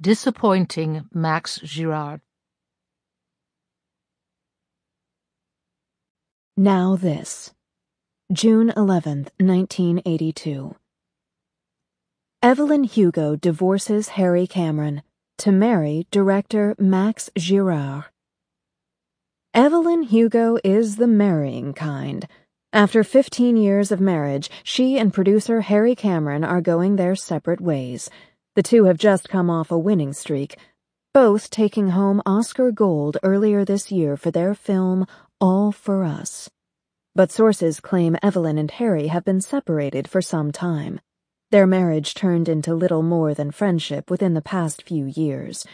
Disappointing Max Girard. Now This. June 11th, 1982. Evelyn Hugo divorces Harry Cameron to marry director Max Girard. Evelyn Hugo is the marrying kind. After 15 years of marriage, she and producer Harry Cameron are going their separate ways. The two have just come off a winning streak, both taking home Oscar Gold earlier this year for their film All for Us. But sources claim Evelyn and Harry have been separated for some time. Their marriage turned into little more than friendship within the past few years.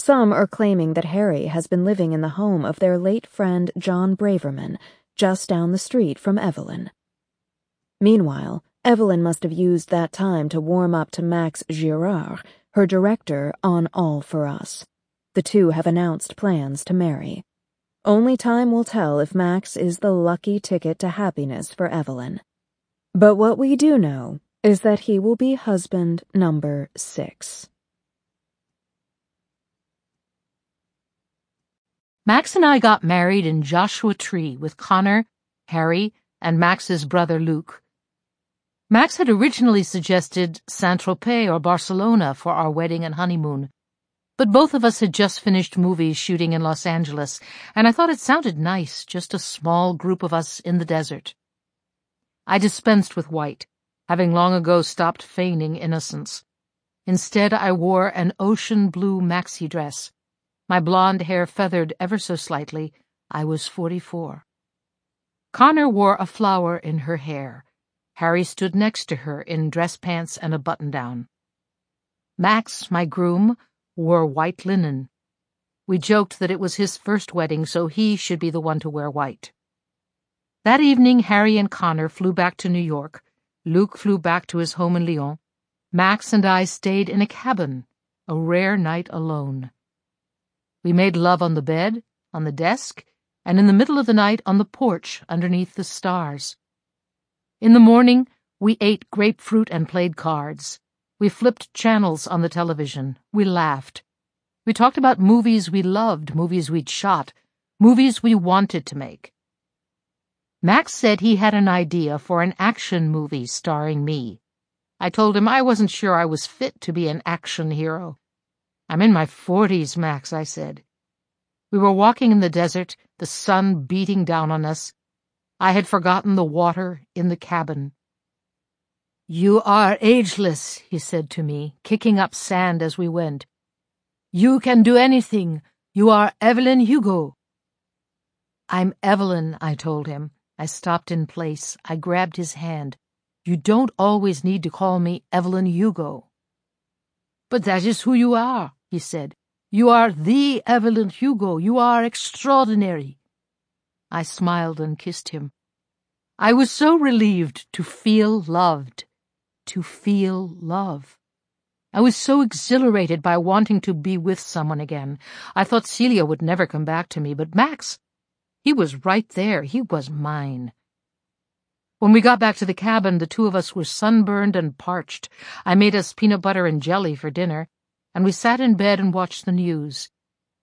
Some are claiming that Harry has been living in the home of their late friend John Braverman, just down the street from Evelyn. Meanwhile, Evelyn must have used that time to warm up to Max Girard, her director on All for Us. The two have announced plans to marry. Only time will tell if Max is the lucky ticket to happiness for Evelyn. But what we do know is that he will be husband number six. Max and I got married in Joshua Tree with Connor, Harry, and Max's brother Luke. Max had originally suggested Saint-Tropez or Barcelona for our wedding and honeymoon, but both of us had just finished movies shooting in Los Angeles, and I thought it sounded nice, just a small group of us in the desert. I dispensed with white, having long ago stopped feigning innocence. Instead, I wore an ocean blue maxi dress, my blonde hair feathered ever so slightly. I was forty-four. Connor wore a flower in her hair, Harry stood next to her in dress pants and a button-down. Max, my groom, wore white linen. We joked that it was his first wedding, so he should be the one to wear white. That evening, Harry and Connor flew back to New York. Luke flew back to his home in Lyon. Max and I stayed in a cabin, a rare night alone. We made love on the bed, on the desk, and in the middle of the night on the porch underneath the stars. In the morning, we ate grapefruit and played cards. We flipped channels on the television. We laughed. We talked about movies we loved, movies we'd shot, movies we wanted to make. Max said he had an idea for an action movie starring me. I told him I wasn't sure I was fit to be an action hero. I'm in my forties, Max, I said. We were walking in the desert, the sun beating down on us, I had forgotten the water in the cabin. You are ageless, he said to me, kicking up sand as we went. You can do anything. You are Evelyn Hugo. I'm Evelyn, I told him. I stopped in place. I grabbed his hand. You don't always need to call me Evelyn Hugo. But that is who you are, he said. You are the Evelyn Hugo. You are extraordinary. I smiled and kissed him. I was so relieved to feel loved, to feel love. I was so exhilarated by wanting to be with someone again. I thought Celia would never come back to me, but Max, he was right there. He was mine. When we got back to the cabin, the two of us were sunburned and parched. I made us peanut butter and jelly for dinner, and we sat in bed and watched the news.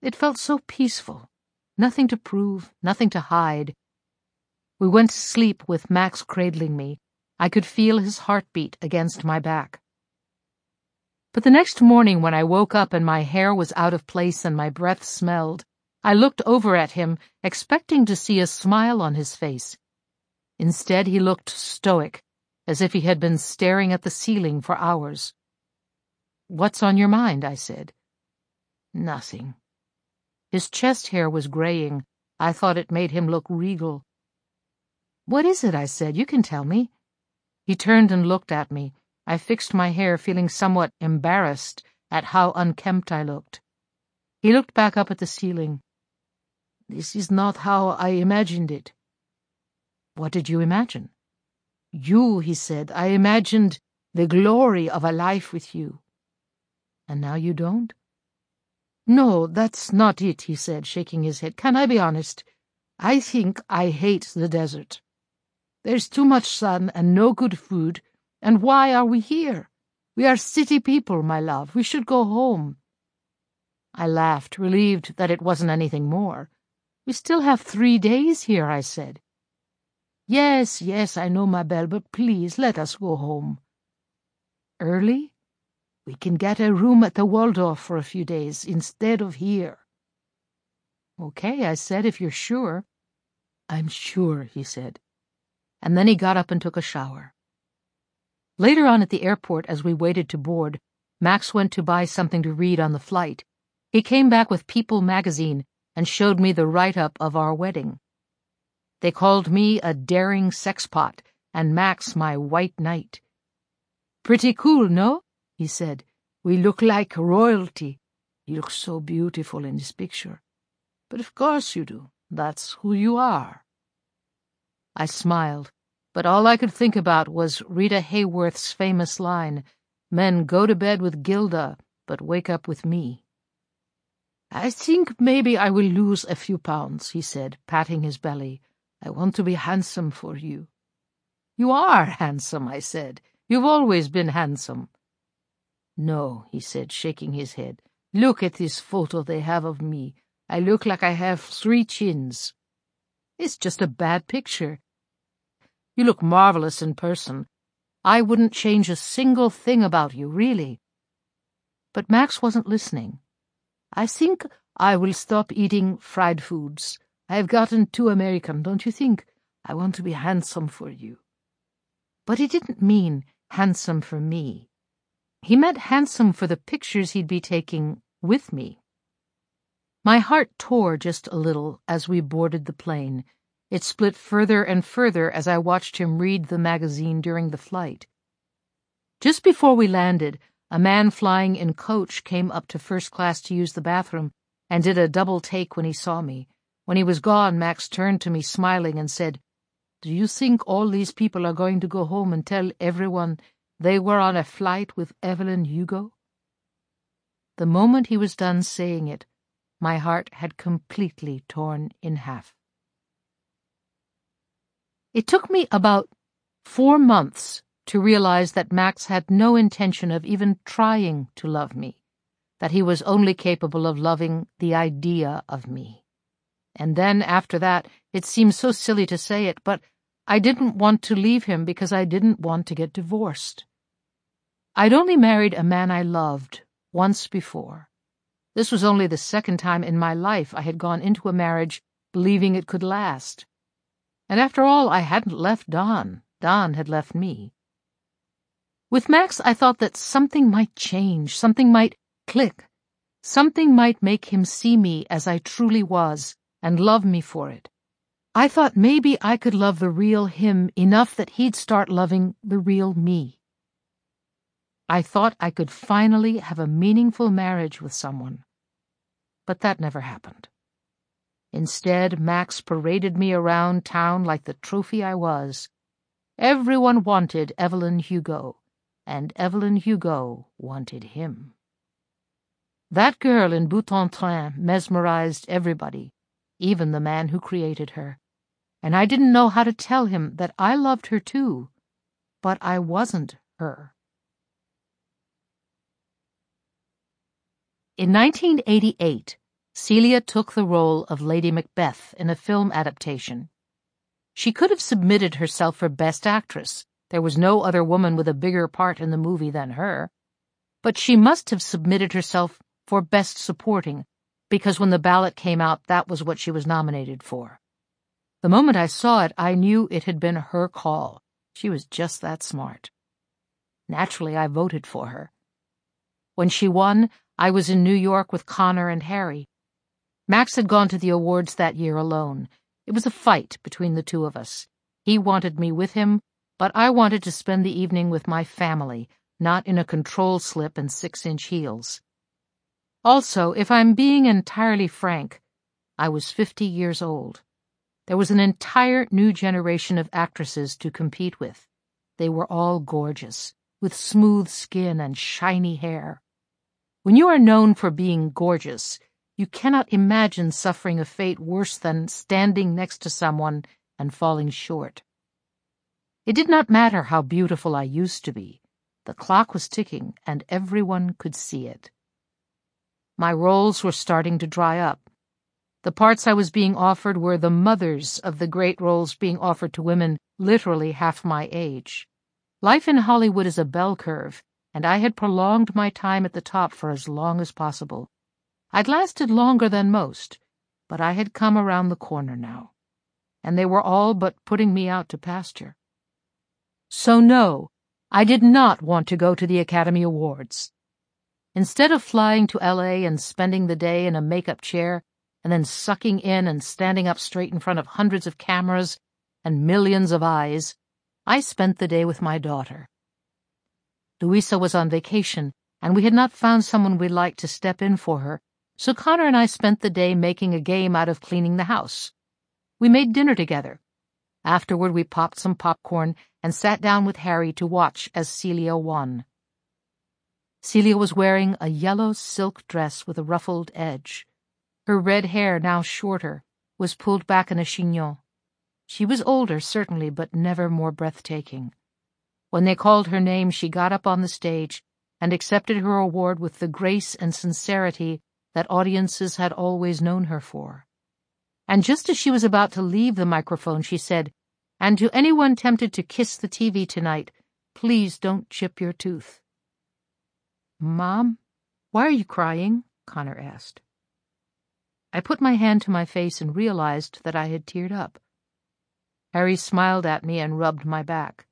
It felt so peaceful. Nothing to prove, nothing to hide. We went to sleep with Max cradling me. I could feel his heartbeat against my back. But the next morning when I woke up and my hair was out of place and my breath smelled, I looked over at him, expecting to see a smile on his face. Instead, he looked stoic, as if he had been staring at the ceiling for hours. What's on your mind? I said. Nothing. His chest hair was graying. I thought it made him look regal. What is it? I said. You can tell me. He turned and looked at me. I fixed my hair, feeling somewhat embarrassed at how unkempt I looked. He looked back up at the ceiling. This is not how I imagined it. What did you imagine? You, he said. I imagined the glory of a life with you. And now you don't? No, that's not it, he said, shaking his head. Can I be honest? I think I hate the desert. There's too much sun and no good food, and why are we here? We are city people, my love. We should go home. I laughed, relieved that it wasn't anything more. We still have three days here, I said. Yes, yes, I know, ma belle, but please let us go home. Early? We can get a room at the Waldorf for a few days instead of here. Okay, I said, if you're sure. I'm sure, he said. And then he got up and took a shower. Later on at the airport, as we waited to board, Max went to buy something to read on the flight. He came back with People magazine and showed me the write-up of our wedding. They called me a daring sexpot and Max my white knight. Pretty cool, no? He said. We look like royalty. You look so beautiful in this picture. But of course you do. That's who you are. I smiled, but all I could think about was Rita Hayworth's famous line, Men go to bed with Gilda, but wake up with me. I think maybe I will lose a few pounds, he said, patting his belly. I want to be handsome for you. You are handsome, I said. You've always been handsome. No, he said, shaking his head. Look at this photo they have of me. I look like I have three chins. It's just a bad picture. You look marvelous in person. I wouldn't change a single thing about you, really. But Max wasn't listening. I think I will stop eating fried foods. I have gotten too American, don't you think? I want to be handsome for you. But he didn't mean handsome for me. He meant handsome for the pictures he'd be taking with me. My heart tore just a little as we boarded the plane. It split further and further as I watched him read the magazine during the flight. Just before we landed, a man flying in coach came up to first class to use the bathroom and did a double take when he saw me. When he was gone, Max turned to me smiling and said, Do you think all these people are going to go home and tell everyone they were on a flight with Evelyn Hugo? The moment he was done saying it, my heart had completely torn in half. It took me about four months to realize that Max had no intention of even trying to love me, that he was only capable of loving the idea of me. And then, after that, it seems so silly to say it, but I didn't want to leave him because I didn't want to get divorced. I'd only married a man I loved once before. This was only the second time in my life I had gone into a marriage believing it could last. And after all, I hadn't left Don. Don had left me. With Max, I thought that something might change, something might click, something might make him see me as I truly was and love me for it. I thought maybe I could love the real him enough that he'd start loving the real me. I thought I could finally have a meaningful marriage with someone. But that never happened. Instead, Max paraded me around town like the trophy I was. Everyone wanted Evelyn Hugo, and Evelyn Hugo wanted him. That girl in Boute-en-Train mesmerized everybody, even the man who created her, and I didn't know how to tell him that I loved her too, but I wasn't her. In 1988, Celia took the role of Lady Macbeth in a film adaptation. She could have submitted herself for Best Actress. There was no other woman with a bigger part in the movie than her. But she must have submitted herself for Best Supporting, because when the ballot came out, that was what she was nominated for. The moment I saw it, I knew it had been her call. She was just that smart. Naturally, I voted for her. When she won, I was in New York with Connor and Harry. Max had gone to the awards that year alone. It was a fight between the two of us. He wanted me with him, but I wanted to spend the evening with my family, not in a control slip and six-inch heels. Also, if I'm being entirely frank, I was fifty years old. There was an entire new generation of actresses to compete with. They were all gorgeous, with smooth skin and shiny hair. When you are known for being gorgeous, you cannot imagine suffering a fate worse than standing next to someone and falling short. It did not matter how beautiful I used to be. The clock was ticking, and everyone could see it. My roles were starting to dry up. The parts I was being offered were the mothers of the great roles being offered to women literally half my age. Life in Hollywood is a bell curve, and I had prolonged my time at the top for as long as possible. I'd lasted longer than most, but I had come around the corner now, and they were all but putting me out to pasture. So no, I did not want to go to the Academy Awards. Instead of flying to LA and spending the day in a makeup chair and then sucking in and standing up straight in front of hundreds of cameras and millions of eyes, I spent the day with my daughter. Louisa was on vacation, and we had not found someone we liked to step in for her, so Connor and I spent the day making a game out of cleaning the house. We made dinner together. Afterward, we popped some popcorn and sat down with Harry to watch as Celia won. Celia was wearing a yellow silk dress with a ruffled edge. Her red hair, now shorter, was pulled back in a chignon. She was older, certainly, but never more breathtaking. When they called her name, she got up on the stage and accepted her award with the grace and sincerity that audiences had always known her for. And just as she was about to leave the microphone, she said, And to anyone tempted to kiss the TV tonight, please don't chip your tooth. Mom, why are you crying? Connor asked. I put my hand to my face and realized that I had teared up. Harry smiled at me and rubbed my back.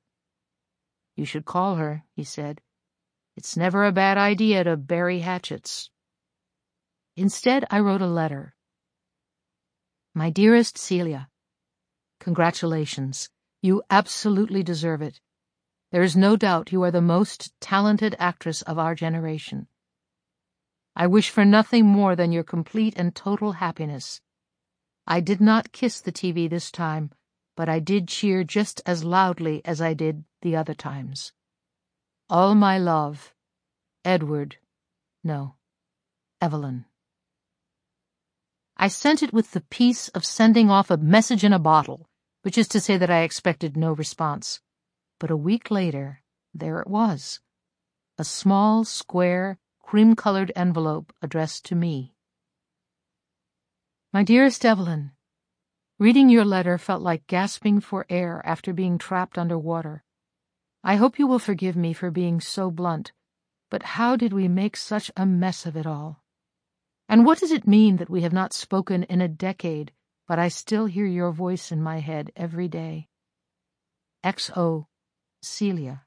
You should call her, he said. It's never a bad idea to bury hatchets. Instead, I wrote a letter. My dearest Celia, Congratulations. You absolutely deserve it. There is no doubt you are the most talented actress of our generation. I wish for nothing more than your complete and total happiness. I did not kiss the TV this time, but I did cheer just as loudly as I did the other times. All my love, Edward, no, Evelyn. I sent it with the peace of sending off a message in a bottle, which is to say that I expected no response. But a week later, there it was. A small, square, cream-colored envelope addressed to me. My dearest Evelyn, reading your letter felt like gasping for air after being trapped under water. I hope you will forgive me for being so blunt, but how did we make such a mess of it all? And what does it mean that we have not spoken in a decade, but I still hear your voice in my head every day? XO Celia.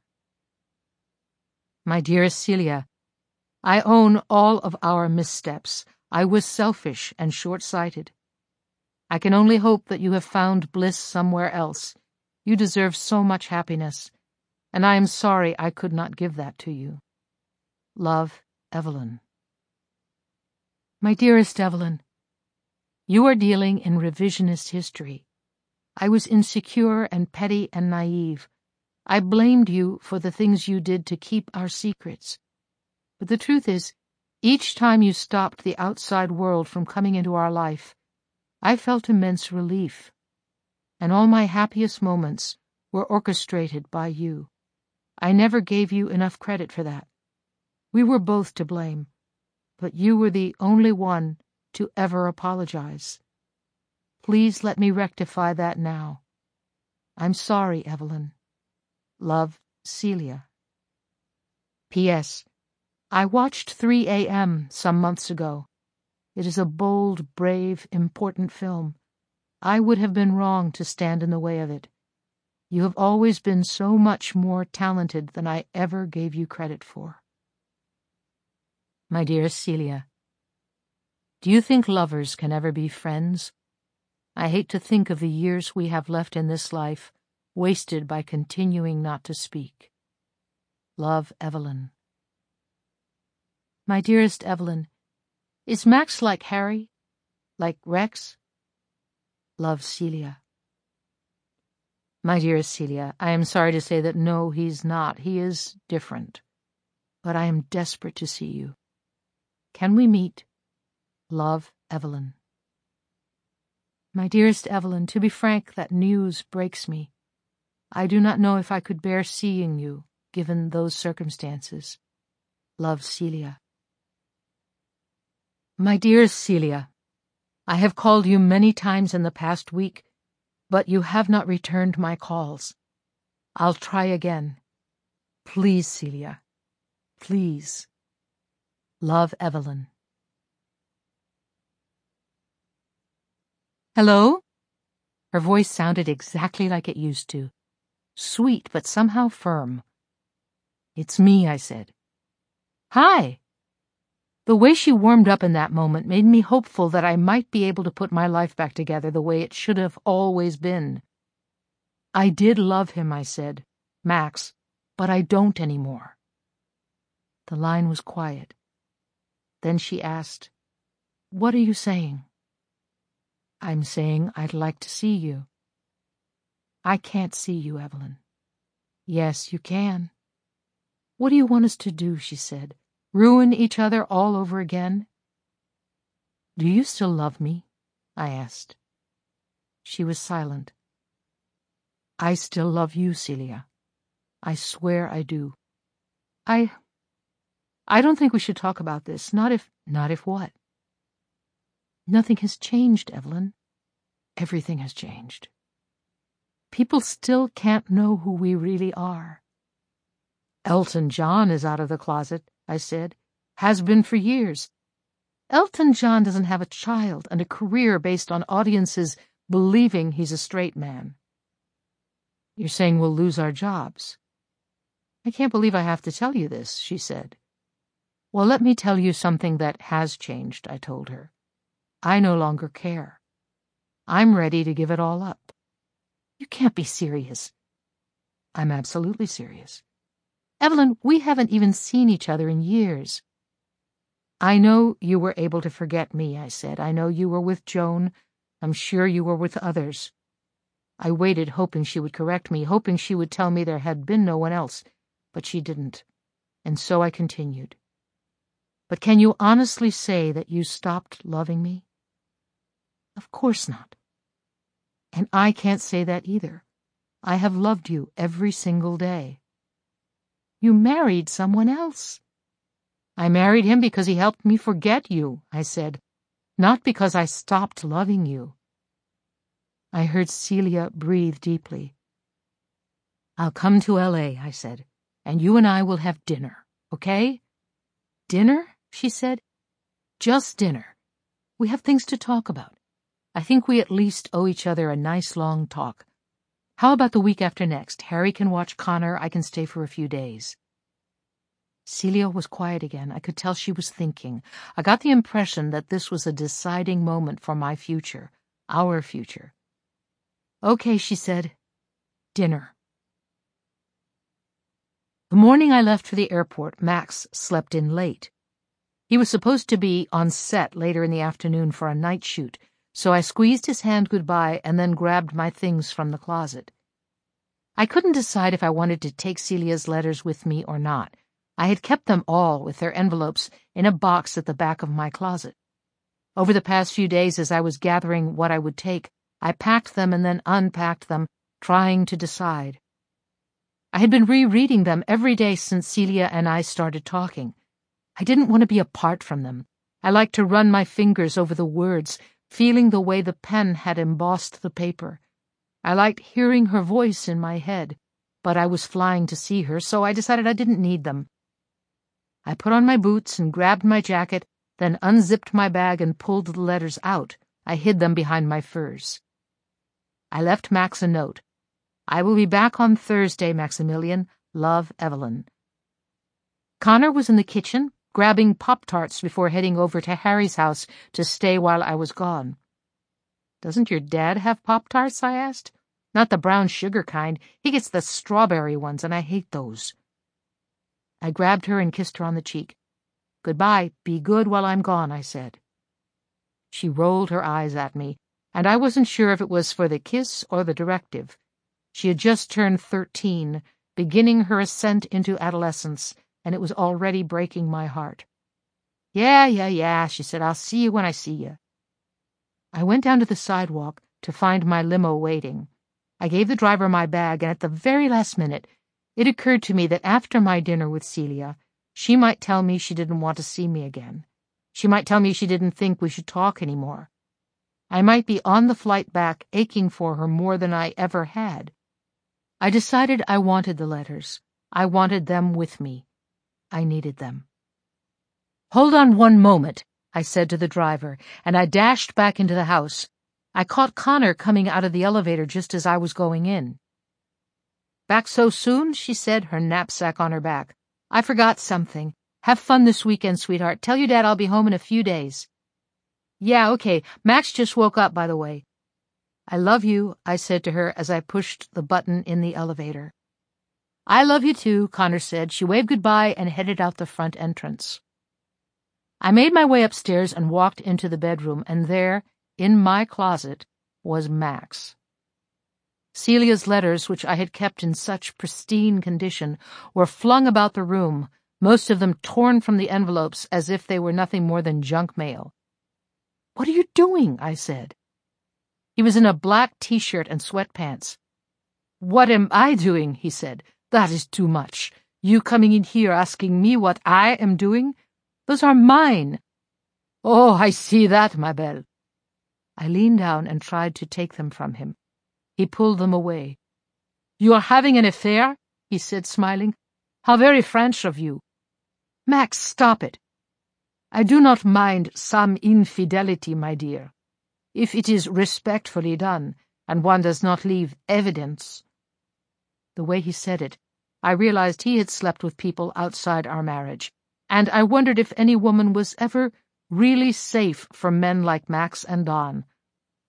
My dearest Celia, I own all of our missteps. I was selfish and short-sighted. I can only hope that you have found bliss somewhere else. You deserve so much happiness, and I am sorry I could not give that to you. Love, Evelyn. My dearest Evelyn, you are dealing in revisionist history. I was insecure and petty and naive. I blamed you for the things you did to keep our secrets. But the truth is, each time you stopped the outside world from coming into our life, I felt immense relief. And all my happiest moments were orchestrated by you. I never gave you enough credit for that. We were both to blame, but you were the only one to ever apologize. Please let me rectify that now. I'm sorry, Evelyn. Love, Celia. P.S. I watched 3 a.m. some months ago. It is a bold, brave, important film. I would have been wrong to stand in the way of it. You have always been so much more talented than I ever gave you credit for. My dearest Celia, do you think lovers can ever be friends? I hate to think of the years we have left in this life wasted by continuing not to speak. Love, Evelyn. My dearest Evelyn, is Max like Harry? Like Rex? Love, Celia. My dearest Celia, I am sorry to say that no, he's not. He is different. But I am desperate to see you. Can we meet? Love, Evelyn. My dearest Evelyn, to be frank, that news breaks me. I do not know if I could bear seeing you, given those circumstances. Love, Celia. My dear Celia, I have called you many times in the past week, but you have not returned my calls. I'll try again. Please, Celia. Please. Love, Evelyn. Hello? Her voice sounded exactly like it used to. Sweet, but somehow firm. It's me, I said. Hi. The way she warmed up in that moment made me hopeful that I might be able to put my life back together the way it should have always been. I did love him, I said, Max, but I don't anymore. The line was quiet. Then she asked, What are you saying? I'm saying I'd like to see you. I can't see you, Evelyn. Yes, you can. What do you want us to do? she said. Ruin each other all over again? Do you still love me? I asked. She was silent. I still love you, Celia. I swear I do. I. I don't think we should talk about this. Not if. Not if what? Nothing has changed, Evelyn. Everything has changed. People still can't know who we really are. Elton John is out of the closet, I said. Has been for years. Elton John doesn't have a child and a career based on audiences believing he's a straight man. You're saying we'll lose our jobs. I can't believe I have to tell you this, she said. Well, let me tell you something that has changed, I told her. I no longer care. I'm ready to give it all up. You can't be serious. I'm absolutely serious. Evelyn, we haven't even seen each other in years. I know you were able to forget me, I said. I know you were with Joan. I'm sure you were with others. I waited, hoping she would correct me, hoping she would tell me there had been no one else, but she didn't. And so I continued. But can you honestly say that you stopped loving me? Of course not. And I can't say that either. I have loved you every single day. You married someone else. I married him because he helped me forget you, I said, not because I stopped loving you. I heard Celia breathe deeply. I'll come to L.A., I said, and you and I will have dinner, okay? Dinner? she said. Just dinner. We have things to talk about. I think we at least owe each other a nice long talk. How about the week after next? Harry can watch Connor, I can stay for a few days. Celia was quiet again. I could tell she was thinking. I got the impression that this was a deciding moment for my future, our future. Okay, she said. Dinner. The morning I left for the airport, Max slept in late. He was supposed to be on set later in the afternoon for a night shoot, so I squeezed his hand goodbye and then grabbed my things from the closet. I couldn't decide if I wanted to take Celia's letters with me or not. I had kept them all, with their envelopes, in a box at the back of my closet. Over the past few days, as I was gathering what I would take, I packed them and then unpacked them, trying to decide. I had been rereading them every day since Celia and I started talking. I didn't want to be apart from them. I liked to run my fingers over the words, feeling the way the pen had embossed the paper. I liked hearing her voice in my head, but I was flying to see her, so I decided I didn't need them. I put on my boots and grabbed my jacket, then unzipped my bag and pulled the letters out. I hid them behind my furs. I left Max a note. I will be back on Thursday, Maximilian. Love, Evelyn. Connor was in the kitchen, grabbing Pop Tarts before heading over to Harry's house to stay while I was gone. Doesn't your dad have Pop Tarts? I asked. Not the brown sugar kind. He gets the strawberry ones, and I hate those. I grabbed her and kissed her on the cheek. Goodbye. Be good while I'm gone, I said. She rolled her eyes at me, and I wasn't sure if it was for the kiss or the directive. She had just turned thirteen, beginning her ascent into adolescence, and it was already breaking my heart. Yeah, yeah, yeah, she said. I'll see you when I see you. I went down to the sidewalk to find my limo waiting. I gave the driver my bag, and at the very last minute, it occurred to me that after my dinner with Celia, she might tell me she didn't want to see me again. She might tell me she didn't think we should talk anymore. I might be on the flight back aching for her more than I ever had. I decided I wanted the letters. I wanted them with me. I needed them. Hold on one moment, I said to the driver, and I dashed back into the house. I caught Connor coming out of the elevator just as I was going in. Back so soon? she said, her knapsack on her back. I forgot something. Have fun this weekend, sweetheart. Tell your dad I'll be home in a few days. Yeah, okay. Max just woke up, by the way. I love you, I said to her as I pushed the button in the elevator. I love you too, Connor said. She waved goodbye and headed out the front entrance. I made my way upstairs and walked into the bedroom, and there, in my closet, was Max. Celia's letters, which I had kept in such pristine condition, were flung about the room, most of them torn from the envelopes as if they were nothing more than junk mail. What are you doing? I said. He was in a black t-shirt and sweatpants. What am I doing? he said. That is too much. You coming in here asking me what I am doing? Those are mine. Oh, I see that, ma belle. I leaned down and tried to take them from him. He pulled them away. You are having an affair? he said, smiling. How very French of you. Max, stop it. I do not mind some infidelity, my dear, if it is respectfully done, and one does not leave evidence. The way he said it, I realized he had slept with people outside our marriage, and I wondered if any woman was ever really safe from men like Max and Don.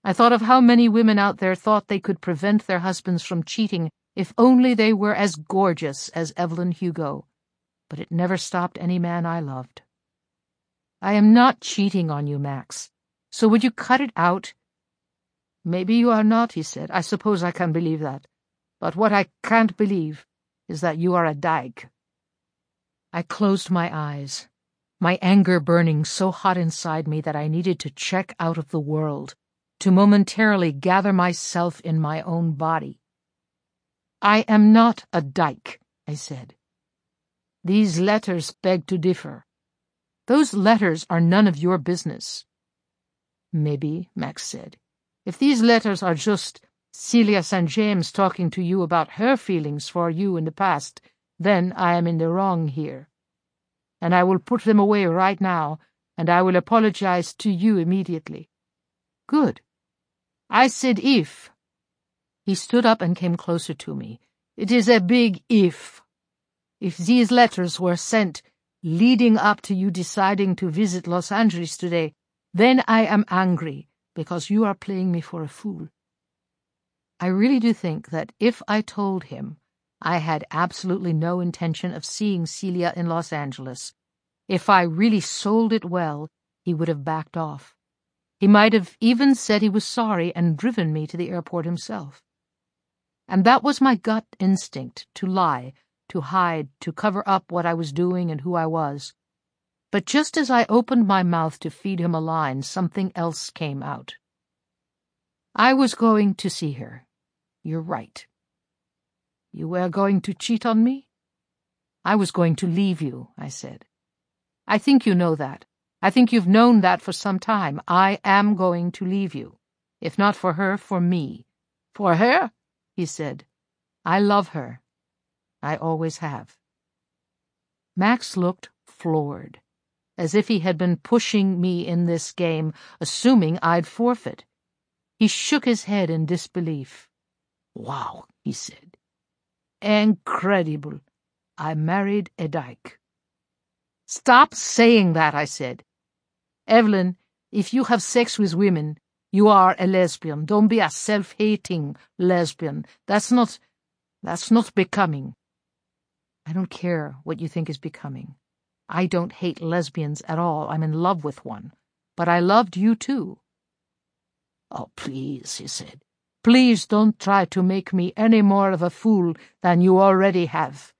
I thought of how many women out there thought they could prevent their husbands from cheating if only they were as gorgeous as Evelyn Hugo, but it never stopped any man I loved. I am not cheating on you, Max. So would you cut it out? Maybe you are not, he said. I suppose I can believe that. But what I can't believe is that you are a dyke. I closed my eyes, my anger burning so hot inside me that I needed to check out of the world, to momentarily gather myself in my own body. I am not a dyke, I said. These letters beg to differ. Those letters are none of your business. Maybe, Max said. If these letters are just Celia St. James talking to you about her feelings for you in the past, then I am in the wrong here. And I will put them away right now, and I will apologize to you immediately. Good. I said if. He stood up and came closer to me. It is a big if. If these letters were sent leading up to you deciding to visit Los Angeles today, then I am angry because you are playing me for a fool. I really do think that if I told him I had absolutely no intention of seeing Celia in Los Angeles, if I really sold it well, he would have backed off. He might have even said he was sorry and driven me to the airport himself. And that was my gut instinct to lie to hide, to cover up what I was doing and who I was. But just as I opened my mouth to feed him a line, something else came out. I was going to see her. You're right. You were going to cheat on me? I was going to leave you, I said. I think you know that. I think you've known that for some time. I am going to leave you. If not for her, for me. For her? he said. I love her. I always have. Max looked floored, as if he had been pushing me in this game, assuming I'd forfeit. He shook his head in disbelief. Wow, he said. Incredible. I married a dyke. Stop saying that, I said. Evelyn, if you have sex with women, you are a lesbian. Don't be a self-hating lesbian. That's not, that's not becoming. I don't care what you think is becoming. I don't hate lesbians at all. I'm in love with one. But I loved you too. Oh, please, he said. Please don't try to make me any more of a fool than you already have.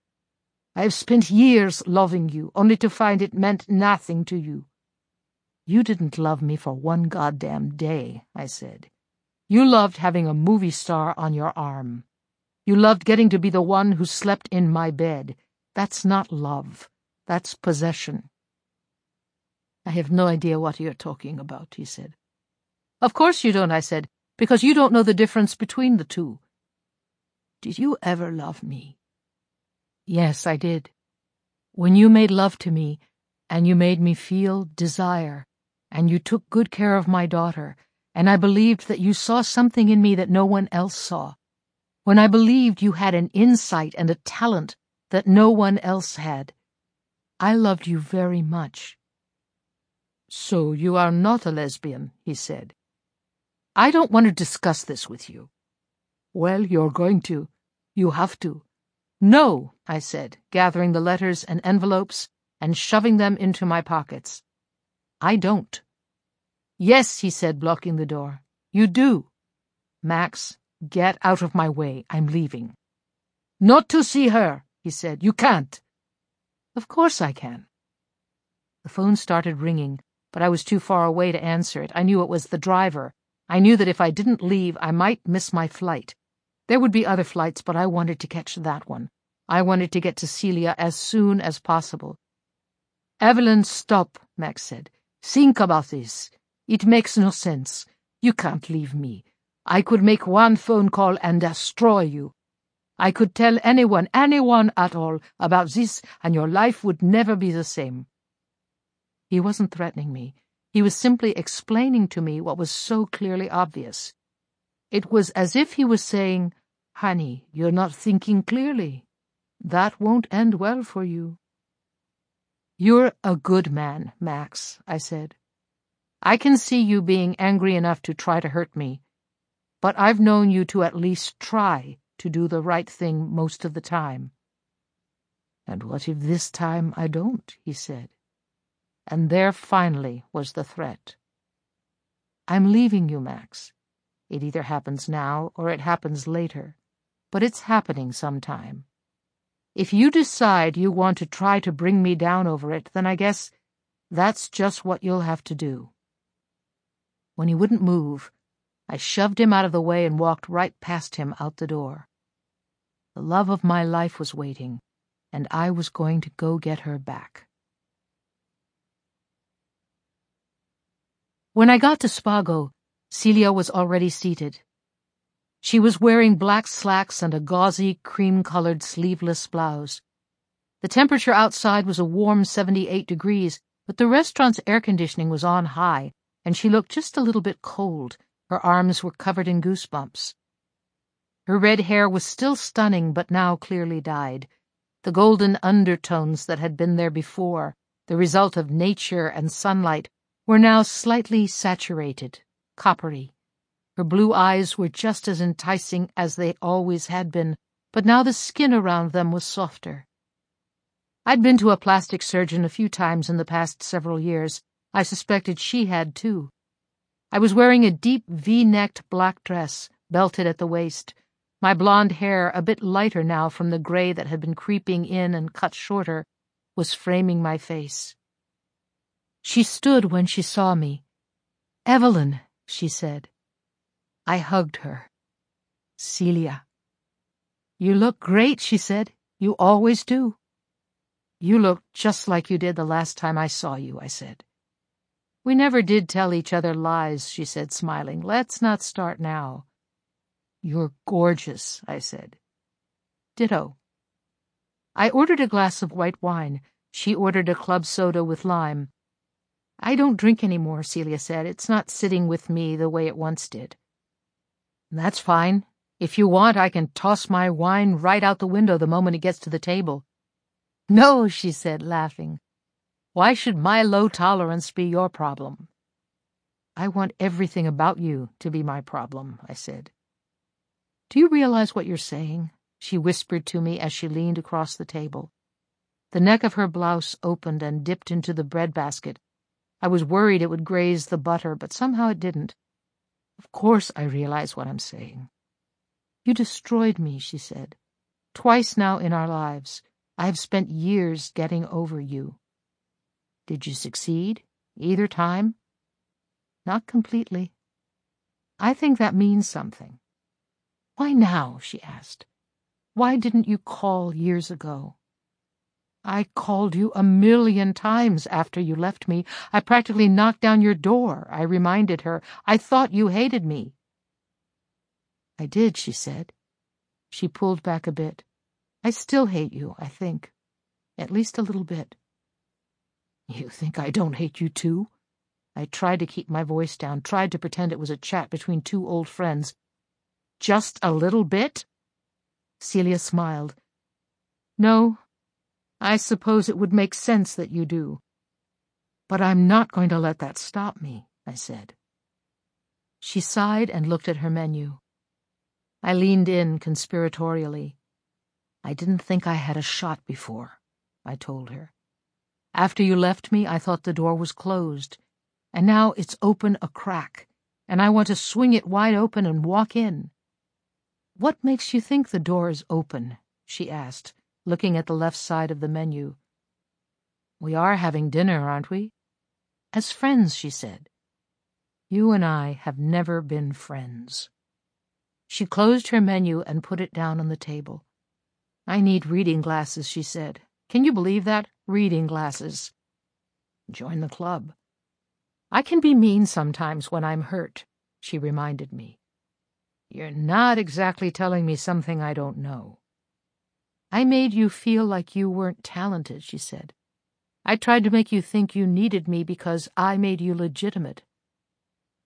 I have spent years loving you, only to find it meant nothing to you. You didn't love me for one goddamn day, I said. You loved having a movie star on your arm. You loved getting to be the one who slept in my bed. That's not love. That's possession. I have no idea what you're talking about, he said. Of course you don't, I said, because you don't know the difference between the two. Did you ever love me? Yes, I did. When you made love to me, and you made me feel desire, and you took good care of my daughter, and I believed that you saw something in me that no one else saw. When I believed you had an insight and a talent that no one else had. I loved you very much. So you are not a lesbian, he said. I don't want to discuss this with you. Well, you're going to. You have to. No, I said, gathering the letters and envelopes and shoving them into my pockets. I don't. Yes, he said, blocking the door. You do. Max, get out of my way. I'm leaving. Not to see her, he said. You can't. Of course I can. The phone started ringing, but I was too far away to answer it. I knew it was the driver. I knew that if I didn't leave, I might miss my flight. There would be other flights, but I wanted to catch that one. I wanted to get to Celia as soon as possible. Evelyn, stop, Max said. Think about this. It makes no sense. You can't leave me. I could make one phone call and destroy you. I could tell anyone, anyone at all, about this, and your life would never be the same. He wasn't threatening me. He was simply explaining to me what was so clearly obvious. It was as if he was saying, Honey, you're not thinking clearly. That won't end well for you. You're a good man, Max, I said. I can see you being angry enough to try to hurt me, but I've known you to at least try to do the right thing most of the time. And what if this time I don't? he said and there finally was the threat. I'm leaving you, Max. It either happens now or it happens later, but it's happening sometime. If you decide you want to try to bring me down over it, then I guess that's just what you'll have to do. When he wouldn't move, I shoved him out of the way and walked right past him out the door. The love of my life was waiting, and I was going to go get her back. When I got to Spago, Celia was already seated. She was wearing black slacks and a gauzy, cream-colored sleeveless blouse. The temperature outside was a warm 78 degrees, but the restaurant's air conditioning was on high, and she looked just a little bit cold. Her arms were covered in goosebumps. Her red hair was still stunning, but now clearly dyed. The golden undertones that had been there before, the result of nature and sunlight, were now slightly saturated, coppery. Her blue eyes were just as enticing as they always had been, but now the skin around them was softer. I'd been to a plastic surgeon a few times in the past several years. I suspected she had too. I was wearing a deep V-necked black dress, belted at the waist. My blonde hair, a bit lighter now from the gray that had been creeping in and cut shorter, was framing my face. She stood when she saw me. Evelyn, she said. I hugged her. Celia. You look great, she said. You always do. You look just like you did the last time I saw you, I said. We never did tell each other lies, she said, smiling. Let's not start now. You're gorgeous, I said. Ditto. I ordered a glass of white wine. She ordered a club soda with lime. I don't drink any more, Celia said. It's not sitting with me the way it once did. That's fine. If you want, I can toss my wine right out the window the moment it gets to the table. No, she said, laughing. Why should my low tolerance be your problem? I want everything about you to be my problem, I said. Do you realize what you're saying? She whispered to me as she leaned across the table. The neck of her blouse opened and dipped into the breadbasket I was worried it would graze the butter, but somehow it didn't. Of course I realize what I'm saying. You destroyed me, she said. Twice now in our lives, I have spent years getting over you. Did you succeed, either time? Not completely. I think that means something. Why now? she asked. Why didn't you call years ago? I called you a million times after you left me. I practically knocked down your door, I reminded her. I thought you hated me. I did, she said. She pulled back a bit. I still hate you, I think. At least a little bit. You think I don't hate you too? I tried to keep my voice down, tried to pretend it was a chat between two old friends. Just a little bit? Celia smiled. No, I suppose it would make sense that you do. But I'm not going to let that stop me, I said. She sighed and looked at her menu. I leaned in conspiratorially. I didn't think I had a shot before, I told her. After you left me, I thought the door was closed, and now it's open a crack, and I want to swing it wide open and walk in. What makes you think the door is open? she asked, looking at the left side of the menu. We are having dinner, aren't we? As friends, she said. You and I have never been friends. She closed her menu and put it down on the table. I need reading glasses, she said. Can you believe that? Reading glasses. Join the club. I can be mean sometimes when I'm hurt, she reminded me. You're not exactly telling me something I don't know. I made you feel like you weren't talented, she said. I tried to make you think you needed me because I made you legitimate.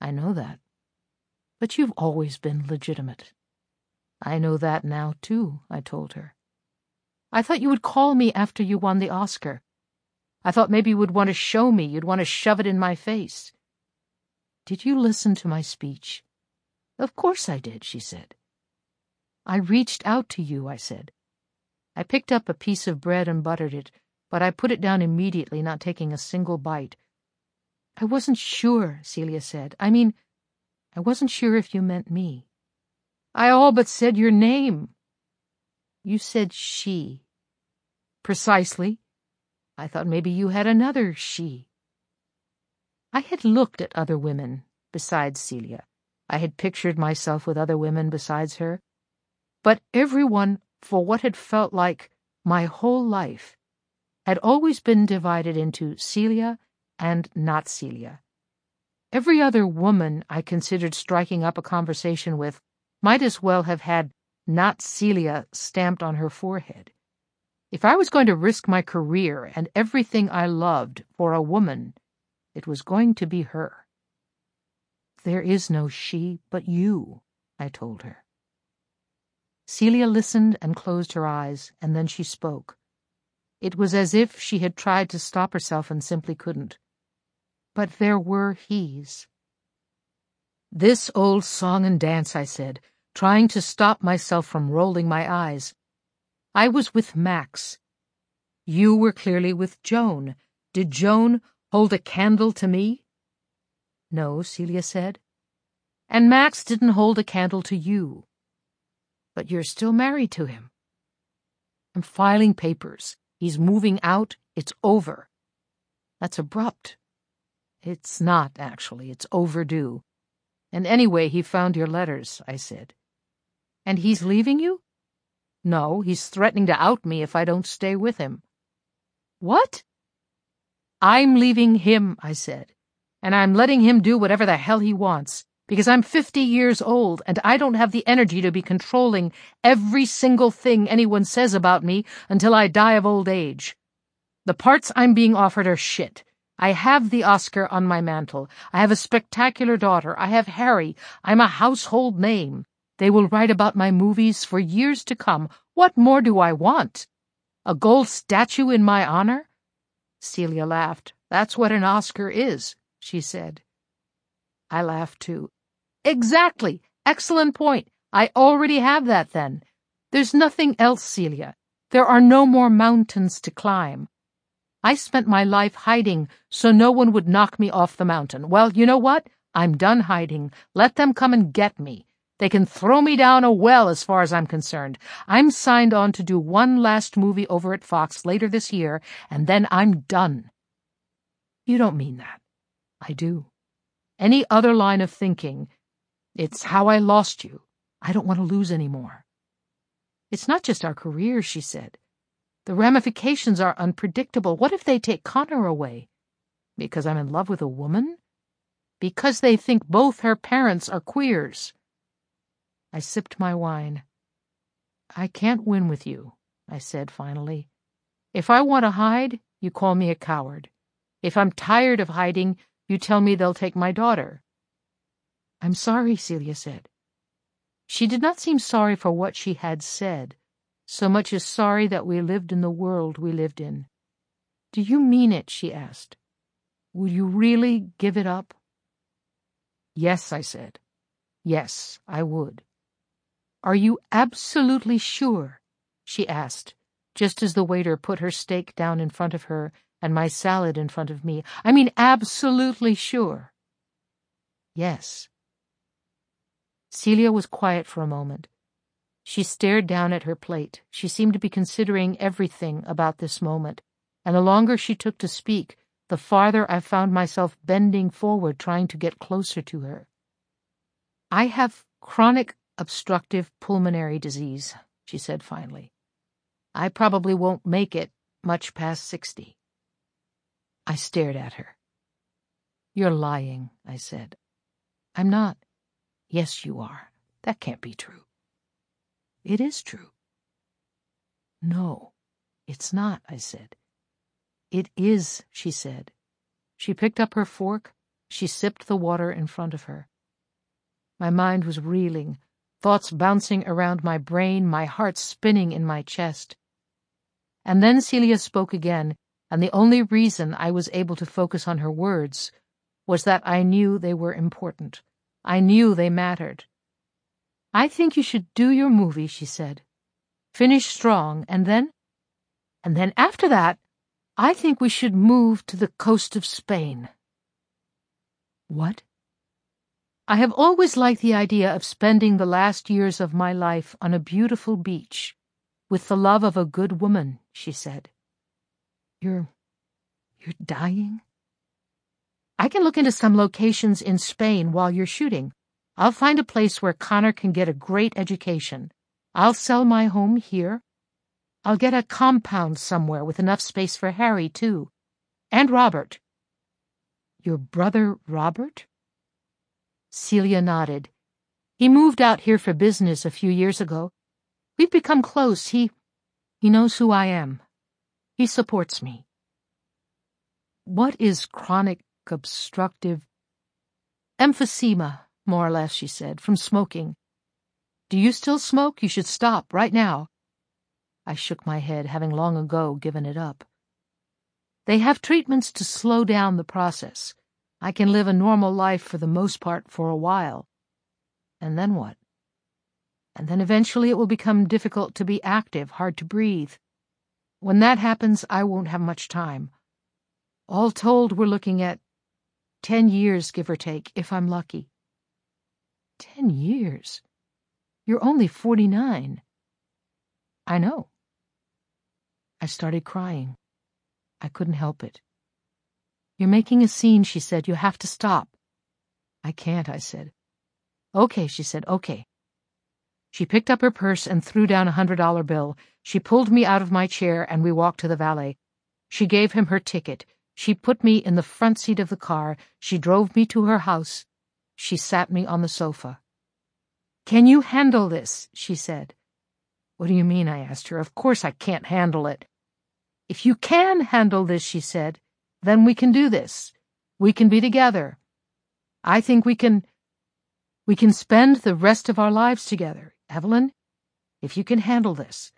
I know that. But you've always been legitimate. I know that now, too, I told her. I thought you would call me after you won the Oscar. I thought maybe you would want to show me, you'd want to shove it in my face. Did you listen to my speech? Of course I did, she said. I reached out to you, I said. I picked up a piece of bread and buttered it, but I put it down immediately, not taking a single bite. I wasn't sure, Celia said. I mean, I wasn't sure if you meant me. I all but said your name. You said she. Precisely. I thought maybe you had another she. I had looked at other women besides Celia. I had pictured myself with other women besides her. But everyone for what had felt like my whole life, had always been divided into Celia and not Celia. Every other woman I considered striking up a conversation with might as well have had not Celia stamped on her forehead. If I was going to risk my career and everything I loved for a woman, it was going to be her. There is no she but you, I told her. Celia listened and closed her eyes, and then she spoke. It was as if she had tried to stop herself and simply couldn't. But there were he's. This old song and dance, I said, trying to stop myself from rolling my eyes. I was with Max. You were clearly with Joan. Did Joan hold a candle to me? No, Celia said. And Max didn't hold a candle to you. But you're still married to him. I'm filing papers. He's moving out. It's over. That's abrupt. It's not, actually. It's overdue. And anyway, he found your letters, I said. And he's leaving you? No, he's threatening to out me if I don't stay with him. What? I'm leaving him, I said, and I'm letting him do whatever the hell he wants because I'm 50 years old and I don't have the energy to be controlling every single thing anyone says about me until I die of old age. The parts I'm being offered are shit. I have the Oscar on my mantle. I have a spectacular daughter. I have Harry. I'm a household name. They will write about my movies for years to come. What more do I want? A gold statue in my honor? Celia laughed. That's what an Oscar is, she said. I laughed too. Exactly. Excellent point. I already have that then. There's nothing else, Celia. There are no more mountains to climb. I spent my life hiding so no one would knock me off the mountain. Well, you know what? I'm done hiding. Let them come and get me. They can throw me down a well as far as I'm concerned. I'm signed on to do one last movie over at Fox later this year, and then I'm done. You don't mean that. I do. Any other line of thinking it's how I lost you. I don't want to lose any more. It's not just our careers, she said. The ramifications are unpredictable. What if they take Connor away? Because I'm in love with a woman? Because they think both her parents are queers. I sipped my wine. I can't win with you, I said finally. If I want to hide, you call me a coward. If I'm tired of hiding, you tell me they'll take my daughter. I'm sorry, Celia said. She did not seem sorry for what she had said, so much as sorry that we lived in the world we lived in. Do you mean it? she asked. Would you really give it up? Yes, I said. Yes, I would. Are you absolutely sure? she asked, just as the waiter put her steak down in front of her and my salad in front of me. I mean, absolutely sure. Yes. Celia was quiet for a moment. She stared down at her plate. She seemed to be considering everything about this moment, and the longer she took to speak, the farther I found myself bending forward trying to get closer to her. I have chronic obstructive pulmonary disease, she said finally. I probably won't make it much past sixty. I stared at her. You're lying, I said. I'm not. Yes, you are. That can't be true. It is true. No, it's not, I said. It is, she said. She picked up her fork. She sipped the water in front of her. My mind was reeling, thoughts bouncing around my brain, my heart spinning in my chest. And then Celia spoke again, and the only reason I was able to focus on her words was that I knew they were important. I knew they mattered. I think you should do your movie, she said. Finish strong, and then? And then after that, I think we should move to the coast of Spain. What? I have always liked the idea of spending the last years of my life on a beautiful beach, with the love of a good woman, she said. You're. you're dying? I can look into some locations in Spain while you're shooting. I'll find a place where Connor can get a great education. I'll sell my home here. I'll get a compound somewhere with enough space for Harry, too. And Robert. Your brother Robert? Celia nodded. He moved out here for business a few years ago. We've become close. He, he knows who I am. He supports me. What is chronic obstructive emphysema, more or less, she said, from smoking. Do you still smoke? You should stop right now. I shook my head, having long ago given it up. They have treatments to slow down the process. I can live a normal life for the most part for a while. And then what? And then eventually it will become difficult to be active, hard to breathe. When that happens, I won't have much time. All told, we're looking at Ten years, give or take, if I'm lucky. Ten years? You're only forty-nine. I know. I started crying. I couldn't help it. You're making a scene, she said. You have to stop. I can't, I said. Okay, she said, okay. She picked up her purse and threw down a hundred dollar bill. She pulled me out of my chair and we walked to the valet. She gave him her ticket. She put me in the front seat of the car. She drove me to her house. She sat me on the sofa. Can you handle this? she said. What do you mean? I asked her. Of course I can't handle it. If you can handle this, she said, then we can do this. We can be together. I think we can. We can spend the rest of our lives together, Evelyn, if you can handle this.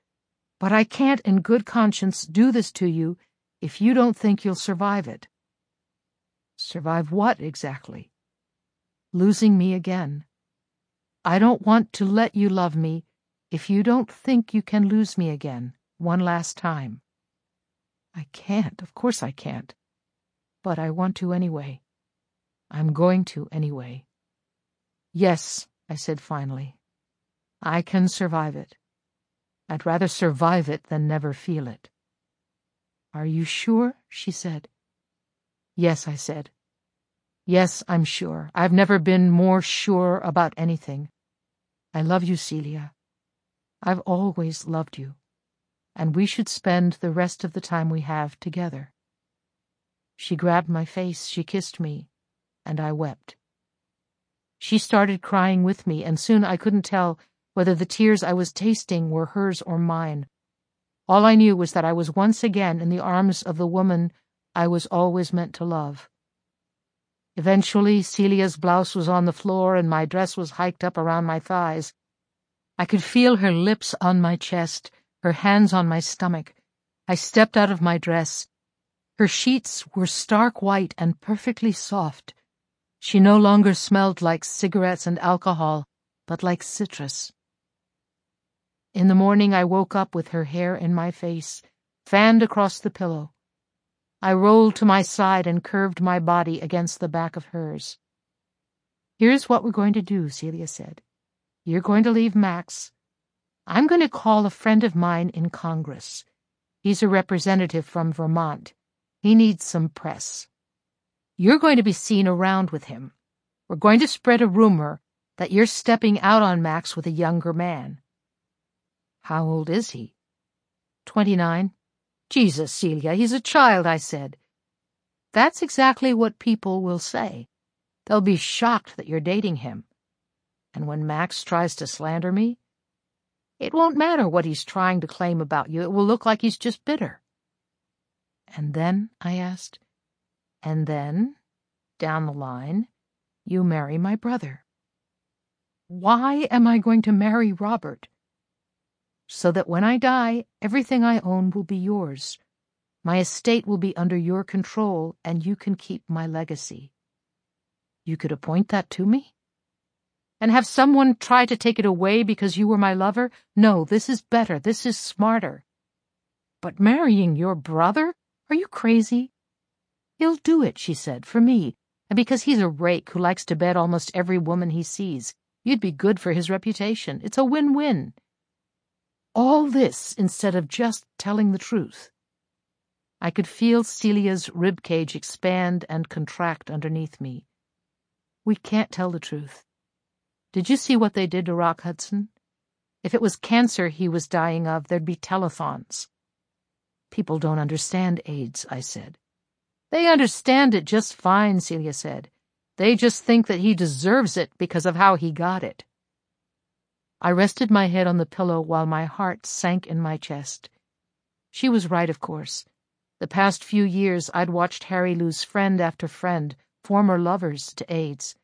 But I can't in good conscience do this to you if you don't think you'll survive it. Survive what exactly? Losing me again. I don't want to let you love me if you don't think you can lose me again, one last time. I can't, of course I can't. But I want to anyway. I'm going to anyway. Yes, I said finally. I can survive it. I'd rather survive it than never feel it. Are you sure? she said. Yes, I said. Yes, I'm sure. I've never been more sure about anything. I love you, Celia. I've always loved you. and we should spend the rest of the time we have together. She grabbed my face, she kissed me, and I wept. She started crying with me, and soon I couldn't tell whether the tears I was tasting were hers or mine. All I knew was that I was once again in the arms of the woman I was always meant to love. Eventually, Celia's blouse was on the floor and my dress was hiked up around my thighs. I could feel her lips on my chest, her hands on my stomach. I stepped out of my dress. Her sheets were stark white and perfectly soft. She no longer smelled like cigarettes and alcohol, but like citrus. In the morning I woke up with her hair in my face, fanned across the pillow. I rolled to my side and curved my body against the back of hers. Here's what we're going to do, Celia said. You're going to leave Max. I'm going to call a friend of mine in Congress. He's a representative from Vermont. He needs some press. You're going to be seen around with him. We're going to spread a rumor that you're stepping out on Max with a younger man. How old is he? Twenty-nine. Jesus, Celia, he's a child, I said. That's exactly what people will say. They'll be shocked that you're dating him. And when Max tries to slander me, it won't matter what he's trying to claim about you. It will look like he's just bitter. And then, I asked, and then, down the line, you marry my brother. Why am I going to marry Robert? So that when I die, everything I own will be yours. My estate will be under your control, and you can keep my legacy. You could appoint that to me? And have someone try to take it away because you were my lover? No, this is better. This is smarter. But marrying your brother? Are you crazy? He'll do it, she said, for me, and because he's a rake who likes to bed almost every woman he sees. You'd be good for his reputation. It's a win-win. All this instead of just telling the truth. I could feel Celia's rib cage expand and contract underneath me. We can't tell the truth. Did you see what they did to Rock Hudson? If it was cancer he was dying of, there'd be telethons. People don't understand AIDS, I said. They understand it just fine, Celia said. They just think that he deserves it because of how he got it. I rested my head on the pillow while my heart sank in my chest. She was right, of course. The past few years I'd watched Harry lose friend after friend, former lovers, to AIDS.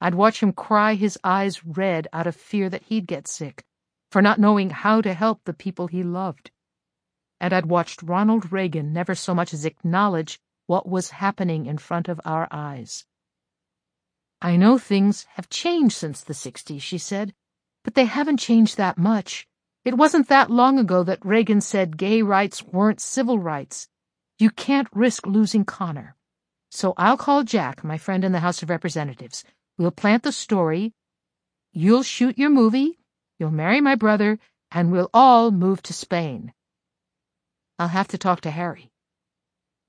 I'd watch him cry his eyes red out of fear that he'd get sick, for not knowing how to help the people he loved. And I'd watched Ronald Reagan never so much as acknowledge what was happening in front of our eyes. I know things have changed since the 60s, she said, but they haven't changed that much. It wasn't that long ago that Reagan said gay rights weren't civil rights. You can't risk losing Connor. So I'll call Jack, my friend in the House of Representatives. We'll plant the story. You'll shoot your movie, you'll marry my brother, and we'll all move to Spain. I'll have to talk to Harry.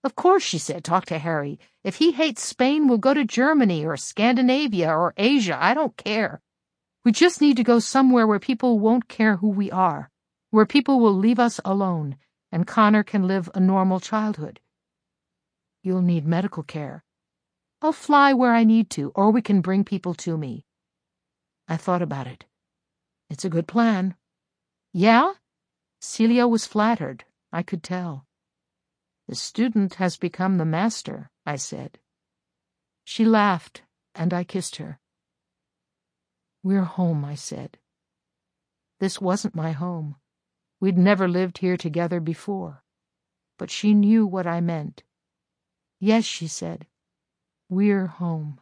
Of course, she said, talk to Harry. If he hates Spain, we'll go to Germany or Scandinavia or Asia. I don't care. We just need to go somewhere where people won't care who we are, where people will leave us alone, and Connor can live a normal childhood. You'll need medical care. I'll fly where I need to, or we can bring people to me. I thought about it. It's a good plan. Yeah? Celia was flattered. I could tell. The student has become the master, I said. She laughed, and I kissed her. We're home, I said. This wasn't my home. We'd never lived here together before. But she knew what I meant. Yes, she said. We're home.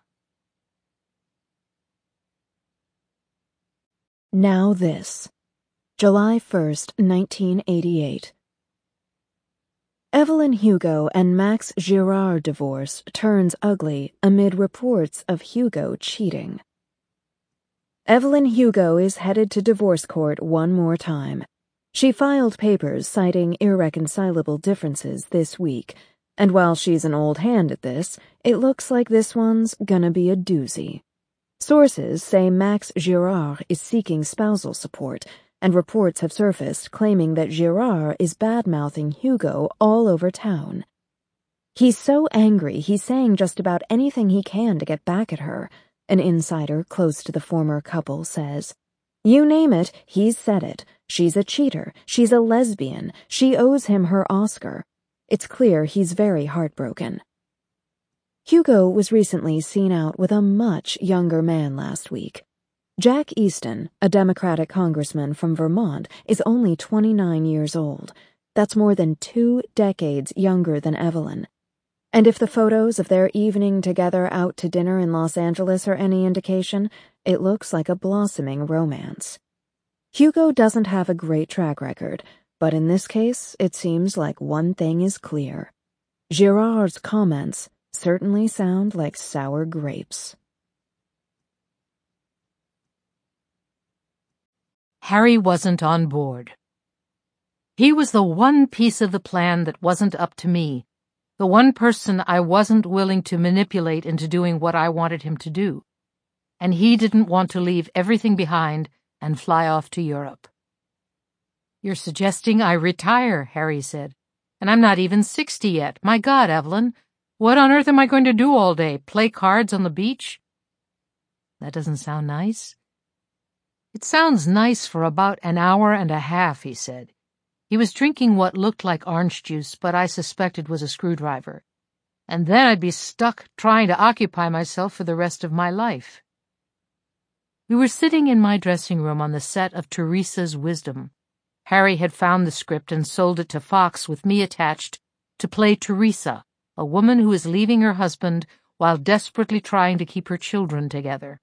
Now this. July 1st, 1988. Evelyn Hugo and Max Girard divorce turns ugly amid reports of Hugo cheating. Evelyn Hugo is headed to divorce court one more time. She filed papers citing irreconcilable differences this week, and while she's an old hand at this, it looks like this one's gonna be a doozy. Sources say Max Girard is seeking spousal support and reports have surfaced claiming that Girard is bad-mouthing Hugo all over town. He's so angry he's saying just about anything he can to get back at her, an insider close to the former couple says. You name it, he's said it. She's a cheater. She's a lesbian. She owes him her Oscar. It's clear he's very heartbroken. Hugo was recently seen out with a much younger man last week. Jack Easton, a Democratic congressman from Vermont, is only 29 years old. That's more than two decades younger than Evelyn. And if the photos of their evening together out to dinner in Los Angeles are any indication, it looks like a blossoming romance. Hugo doesn't have a great track record, but in this case, it seems like one thing is clear. Girard's comments certainly sound like sour grapes. Harry wasn't on board. He was the one piece of the plan that wasn't up to me, the one person I wasn't willing to manipulate into doing what I wanted him to do. And he didn't want to leave everything behind and fly off to Europe. You're suggesting I retire, Harry said. And I'm not even sixty yet. My God, Evelyn, what on earth am I going to do all day? Play cards on the beach? That doesn't sound nice. It sounds nice for about an hour and a half, he said. He was drinking what looked like orange juice, but I suspected was a screwdriver. And then I'd be stuck trying to occupy myself for the rest of my life. We were sitting in my dressing room on the set of Teresa's Wisdom. Harry had found the script and sold it to Fox with me attached to play Teresa, a woman who is leaving her husband while desperately trying to keep her children together.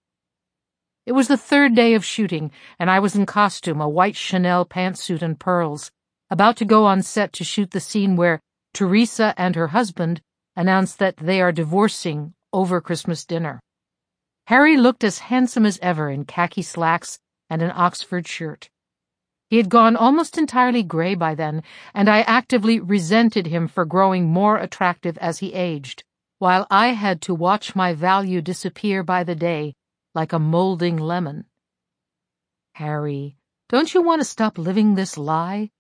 It was the third day of shooting, and I was in costume, a white Chanel pantsuit and pearls, about to go on set to shoot the scene where Teresa and her husband announce that they are divorcing over Christmas dinner. Harry looked as handsome as ever in khaki slacks and an Oxford shirt. He had gone almost entirely gray by then, and I actively resented him for growing more attractive as he aged, while I had to watch my value disappear by the day like a molding lemon. Harry, don't you want to stop living this lie?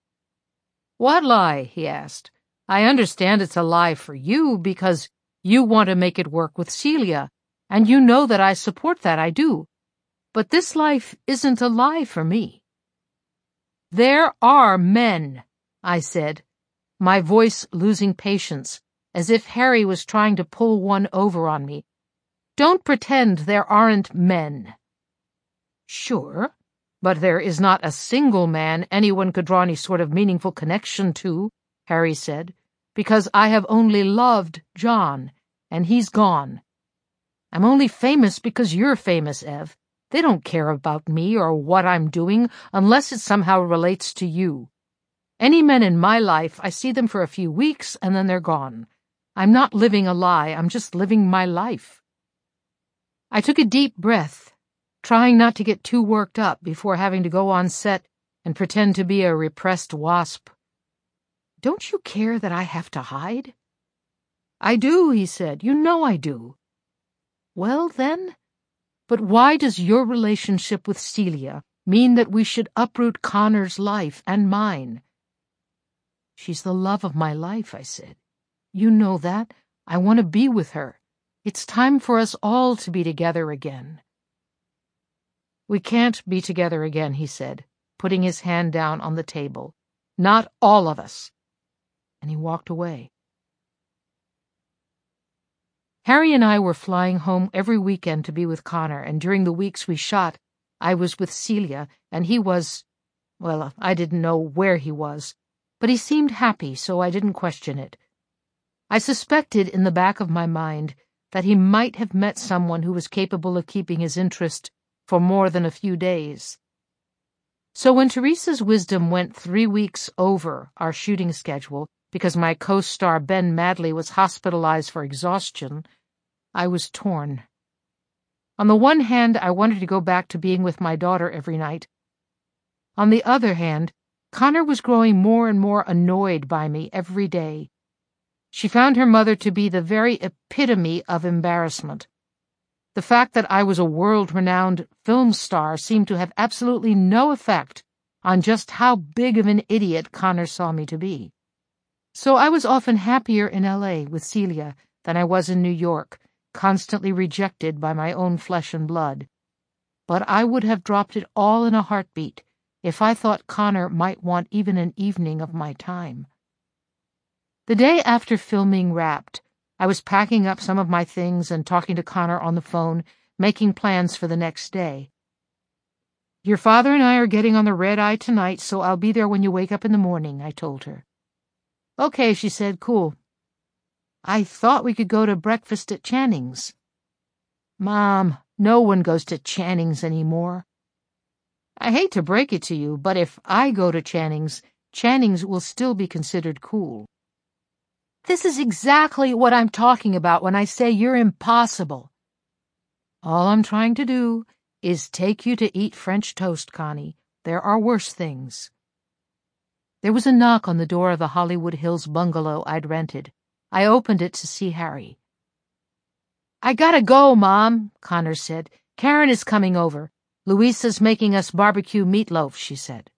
What lie? he asked. I understand it's a lie for you because you want to make it work with Celia, and you know that I support that, I do. But this life isn't a lie for me. There are men, I said, my voice losing patience, as if Harry was trying to pull one over on me. Don't pretend there aren't men. Sure, but there is not a single man anyone could draw any sort of meaningful connection to, Harry said, because I have only loved John, and he's gone. I'm only famous because you're famous, Ev. They don't care about me or what I'm doing unless it somehow relates to you. Any men in my life, I see them for a few weeks and then they're gone. I'm not living a lie, I'm just living my life. I took a deep breath, trying not to get too worked up before having to go on set and pretend to be a repressed wasp. Don't you care that I have to hide? I do, he said. You know I do. Well, then, but why does your relationship with Celia mean that we should uproot Connor's life and mine? She's the love of my life, I said. You know that. I want to be with her. It's time for us all to be together again. We can't be together again, he said, putting his hand down on the table. Not all of us. And he walked away. Harry and I were flying home every weekend to be with Connor, and during the weeks we shot, I was with Celia, and he was, well, I didn't know where he was, but he seemed happy, so I didn't question it. I suspected in the back of my mind that he might have met someone who was capable of keeping his interest for more than a few days. So when Teresa's wisdom went three weeks over our shooting schedule because my co-star Ben Madley was hospitalized for exhaustion, I was torn. On the one hand, I wanted to go back to being with my daughter every night. On the other hand, Connor was growing more and more annoyed by me every day. She found her mother to be the very epitome of embarrassment. The fact that I was a world-renowned film star seemed to have absolutely no effect on just how big of an idiot Connor saw me to be. So I was often happier in L.A. with Celia than I was in New York, constantly rejected by my own flesh and blood. But I would have dropped it all in a heartbeat if I thought Connor might want even an evening of my time. The day after filming Wrapped, I was packing up some of my things and talking to Connor on the phone, making plans for the next day. Your father and I are getting on the red eye tonight, so I'll be there when you wake up in the morning, I told her. Okay, she said, cool. I thought we could go to breakfast at Channing's. Mom, no one goes to Channing's anymore. I hate to break it to you, but if I go to Channing's, Channing's will still be considered cool. This is exactly what I'm talking about when I say you're impossible. All I'm trying to do is take you to eat French toast, Connie. There are worse things. There was a knock on the door of the Hollywood Hills bungalow I'd rented. I opened it to see Harry. I gotta go, Mom, Connor said. Karen is coming over. Louisa's making us barbecue meatloaf, she said.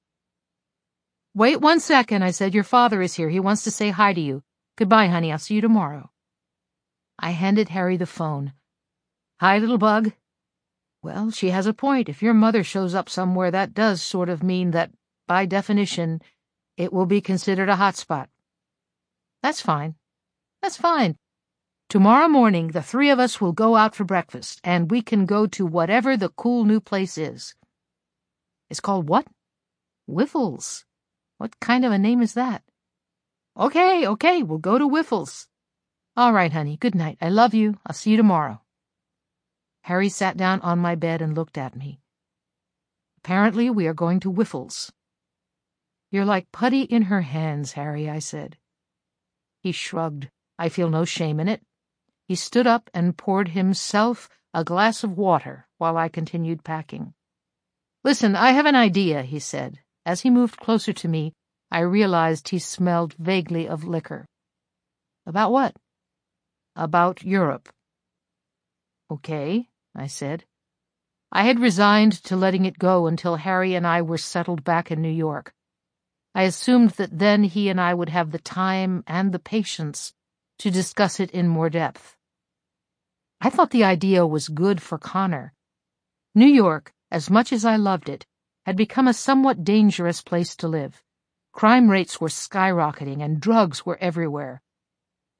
Wait one second, I said. Your father is here. He wants to say hi to you. Goodbye, honey. I'll see you tomorrow. I handed Harry the phone. Hi, little bug. Well, she has a point. If your mother shows up somewhere, that does sort of mean that, by definition, it will be considered a hot spot. That's fine. That's fine. Tomorrow morning, the three of us will go out for breakfast, and we can go to whatever the cool new place is. It's called what? Whiffles. What kind of a name is that? Okay, okay, we'll go to Whiffles. All right, honey, good night. I love you. I'll see you tomorrow. Harry sat down on my bed and looked at me. Apparently, we are going to Whiffles. You're like putty in her hands, Harry, I said. He shrugged. I feel no shame in it. He stood up and poured himself a glass of water while I continued packing. Listen, I have an idea, he said. As he moved closer to me, I realized he smelled vaguely of liquor. About what? About Europe. Okay, I said. I had resigned to letting it go until Harry and I were settled back in New York. I assumed that then he and I would have the time and the patience to discuss it in more depth. I thought the idea was good for Connor. New York, as much as I loved it, had become a somewhat dangerous place to live. Crime rates were skyrocketing and drugs were everywhere.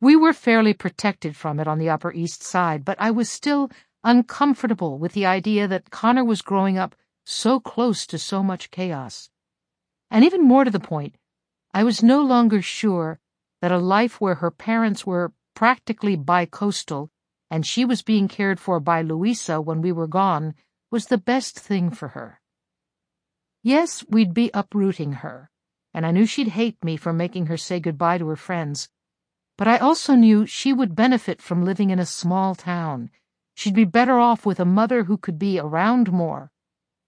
We were fairly protected from it on the Upper East Side, but I was still uncomfortable with the idea that Connor was growing up so close to so much chaos. And even more to the point, I was no longer sure that a life where her parents were practically bi-coastal and she was being cared for by Louisa when we were gone was the best thing for her. Yes, we'd be uprooting her, and I knew she'd hate me for making her say goodbye to her friends. But I also knew she would benefit from living in a small town. She'd be better off with a mother who could be around more.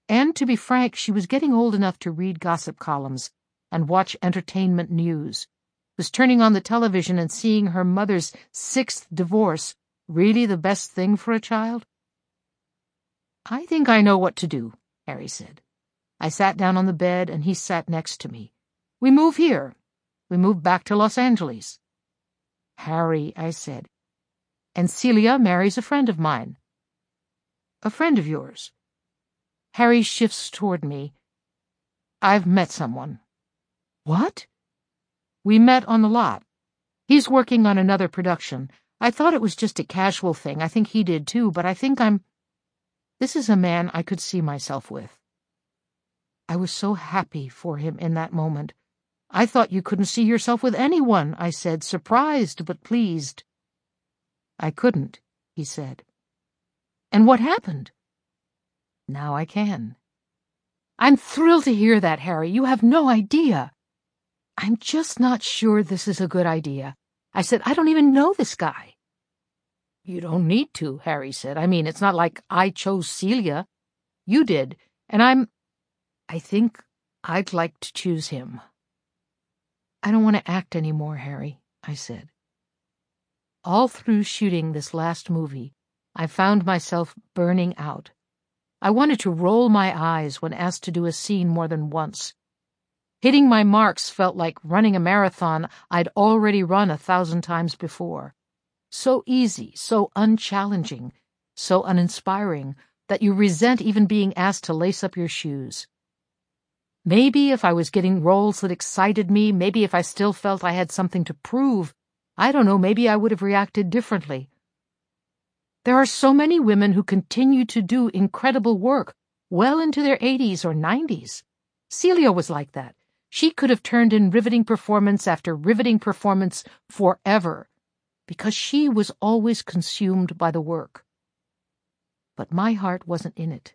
And to be frank, she was getting old enough to read gossip columns and watch entertainment news. Was turning on the television and seeing her mother's sixth divorce really the best thing for a child? I think I know what to do, Harry said. I sat down on the bed and he sat next to me. We move here. We move back to Los Angeles. Harry, I said. And Celia marries a friend of mine. A friend of yours? Harry shifts toward me. I've met someone. What? We met on the lot. He's working on another production. I thought it was just a casual thing. I think he did too, but I think I'm. This is a man I could see myself with. I was so happy for him in that moment. I thought you couldn't see yourself with anyone, I said, surprised but pleased. I couldn't, he said. And what happened? Now I can. I'm thrilled to hear that, Harry. You have no idea. I'm just not sure this is a good idea. I said, I don't even know this guy. You don't need to, Harry said. I mean, it's not like I chose Celia. You did, and I'm. I think I'd like to choose him. I don't want to act any more, Harry, I said. All through shooting this last movie, I found myself burning out. I wanted to roll my eyes when asked to do a scene more than once, Hitting my marks felt like running a marathon I'd already run a thousand times before. So easy, so unchallenging, so uninspiring that you resent even being asked to lace up your shoes. Maybe if I was getting roles that excited me, maybe if I still felt I had something to prove, I don't know, maybe I would have reacted differently. There are so many women who continue to do incredible work well into their 80s or 90s. Celia was like that. She could have turned in riveting performance after riveting performance forever, because she was always consumed by the work. But my heart wasn't in it.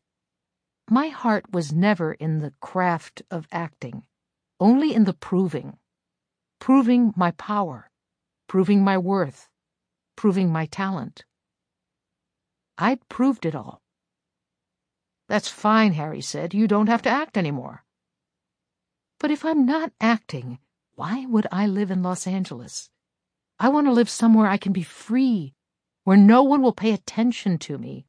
My heart was never in the craft of acting, only in the proving. Proving my power, proving my worth, proving my talent. I'd proved it all. That's fine, Harry said. You don't have to act anymore. But if I'm not acting, why would I live in Los Angeles? I want to live somewhere I can be free, where no one will pay attention to me.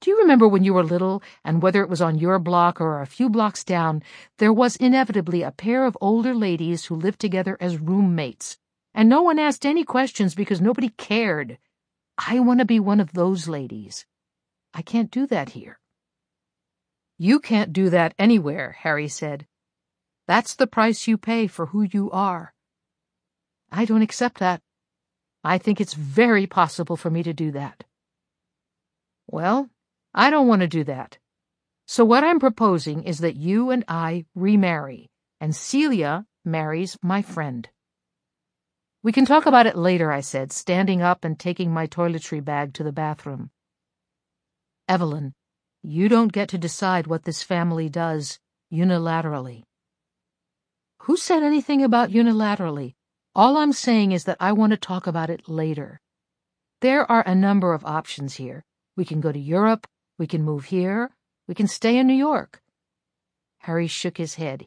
Do you remember when you were little, and whether it was on your block or a few blocks down, there was inevitably a pair of older ladies who lived together as roommates, and no one asked any questions because nobody cared. I want to be one of those ladies. I can't do that here. You can't do that anywhere, Harry said. That's the price you pay for who you are. I don't accept that. I think it's very possible for me to do that. Well, I don't want to do that. So what I'm proposing is that you and I remarry, and Celia marries my friend. We can talk about it later, I said, standing up and taking my toiletry bag to the bathroom. Evelyn, you don't get to decide what this family does unilaterally. Who said anything about unilaterally? All I'm saying is that I want to talk about it later. There are a number of options here. We can go to Europe, we can move here, we can stay in New York. Harry shook his head.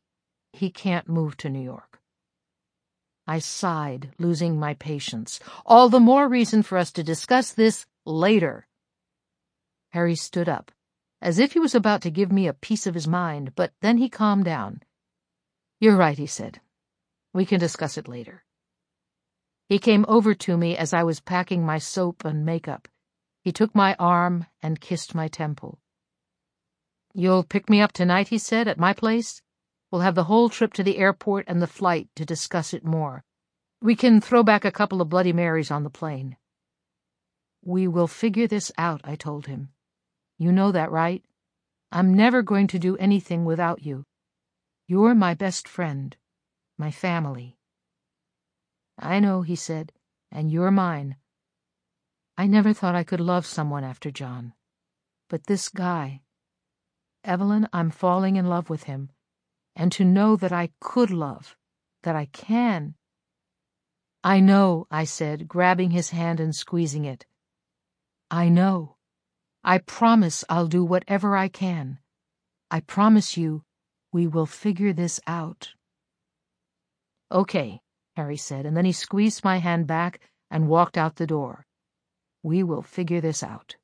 He can't move to New York. I sighed, losing my patience. All the more reason for us to discuss this later. Harry stood up, as if he was about to give me a piece of his mind, but then he calmed down. You're right, he said. We can discuss it later. He came over to me as I was packing my soap and makeup. He took my arm and kissed my temple. You'll pick me up tonight, he said, at my place? We'll have the whole trip to the airport and the flight to discuss it more. We can throw back a couple of Bloody Marys on the plane. We will figure this out, I told him. You know that, right? I'm never going to do anything without you. You're my best friend, my family. I know, he said, and you're mine. I never thought I could love someone after John. But this guy, Evelyn, I'm falling in love with him. And to know that I could love, that I can. I know, I said, grabbing his hand and squeezing it. I know. I promise I'll do whatever I can. I promise you we will figure this out. Okay, Harry said, and then he squeezed my hand back and walked out the door. We will figure this out.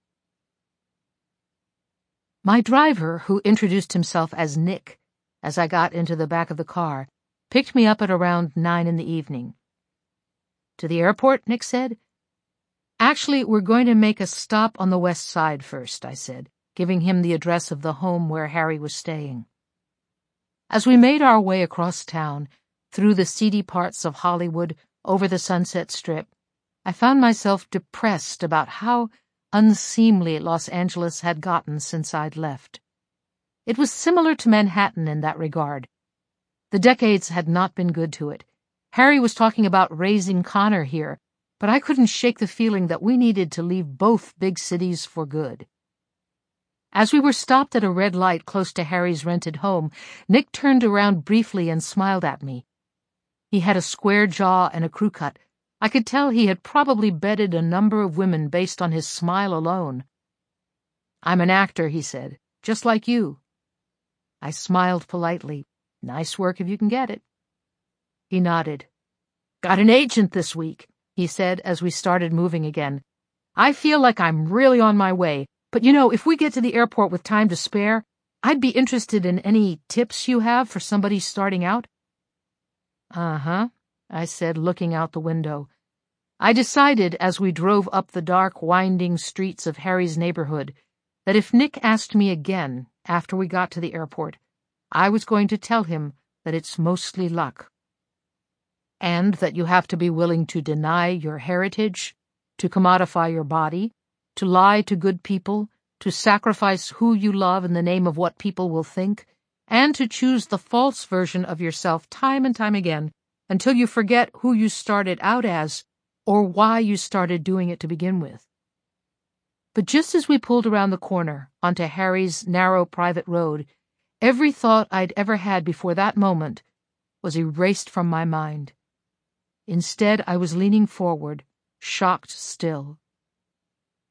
My driver, who introduced himself as Nick as I got into the back of the car, picked me up at around nine in the evening. To the airport, Nick said. Actually, we're going to make a stop on the west side first, I said, giving him the address of the home where Harry was staying. As we made our way across town, through the seedy parts of Hollywood, over the Sunset Strip, I found myself depressed about how unseemly Los Angeles had gotten since I'd left. It was similar to Manhattan in that regard. The decades had not been good to it. Harry was talking about raising Connor here, but I couldn't shake the feeling that we needed to leave both big cities for good. As we were stopped at a red light close to Harry's rented home, Nick turned around briefly and smiled at me. He had a square jaw and a crew cut. I could tell he had probably bedded a number of women based on his smile alone. I'm an actor, he said, just like you. I smiled politely. Nice work if you can get it. He nodded. Got an agent this week, he said as we started moving again. I feel like I'm really on my way. But you know, if we get to the airport with time to spare, I'd be interested in any tips you have for somebody starting out. Uh-huh, I said, looking out the window. I decided as we drove up the dark, winding streets of Harry's neighborhood that if Nick asked me again after we got to the airport, I was going to tell him that it's mostly luck. And that you have to be willing to deny your heritage, to commodify your body, to lie to good people, to sacrifice who you love in the name of what people will think, and to choose the false version of yourself time and time again until you forget who you started out as or why you started doing it to begin with. But just as we pulled around the corner onto Harry's narrow private road, every thought I'd ever had before that moment was erased from my mind. Instead, I was leaning forward, shocked still.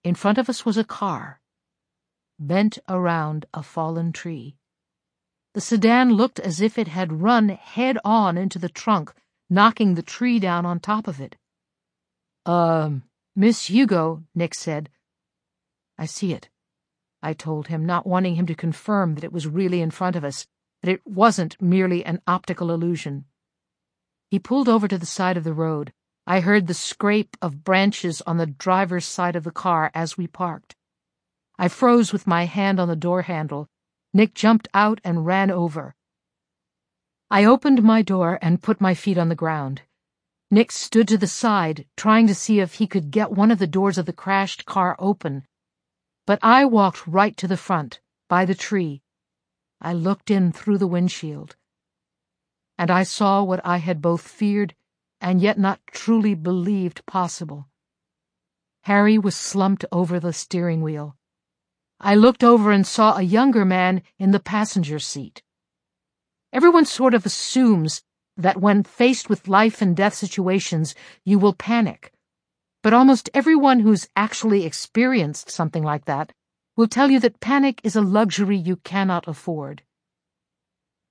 In front of us was a car, bent around a fallen tree. The sedan looked as if it had run head on into the trunk, knocking the tree down on top of it. Um, Miss Hugo, Nick said. I see it, I told him, not wanting him to confirm that it was really in front of us, that it wasn't merely an optical illusion. He pulled over to the side of the road. I heard the scrape of branches on the driver's side of the car as we parked. I froze with my hand on the door handle. Nick jumped out and ran over. I opened my door and put my feet on the ground. Nick stood to the side, trying to see if he could get one of the doors of the crashed car open. But I walked right to the front, by the tree. I looked in through the windshield. And I saw what I had both feared and yet not truly believed possible. Harry was slumped over the steering wheel. I looked over and saw a younger man in the passenger seat. Everyone sort of assumes that when faced with life and death situations, you will panic. But almost everyone who's actually experienced something like that will tell you that panic is a luxury you cannot afford.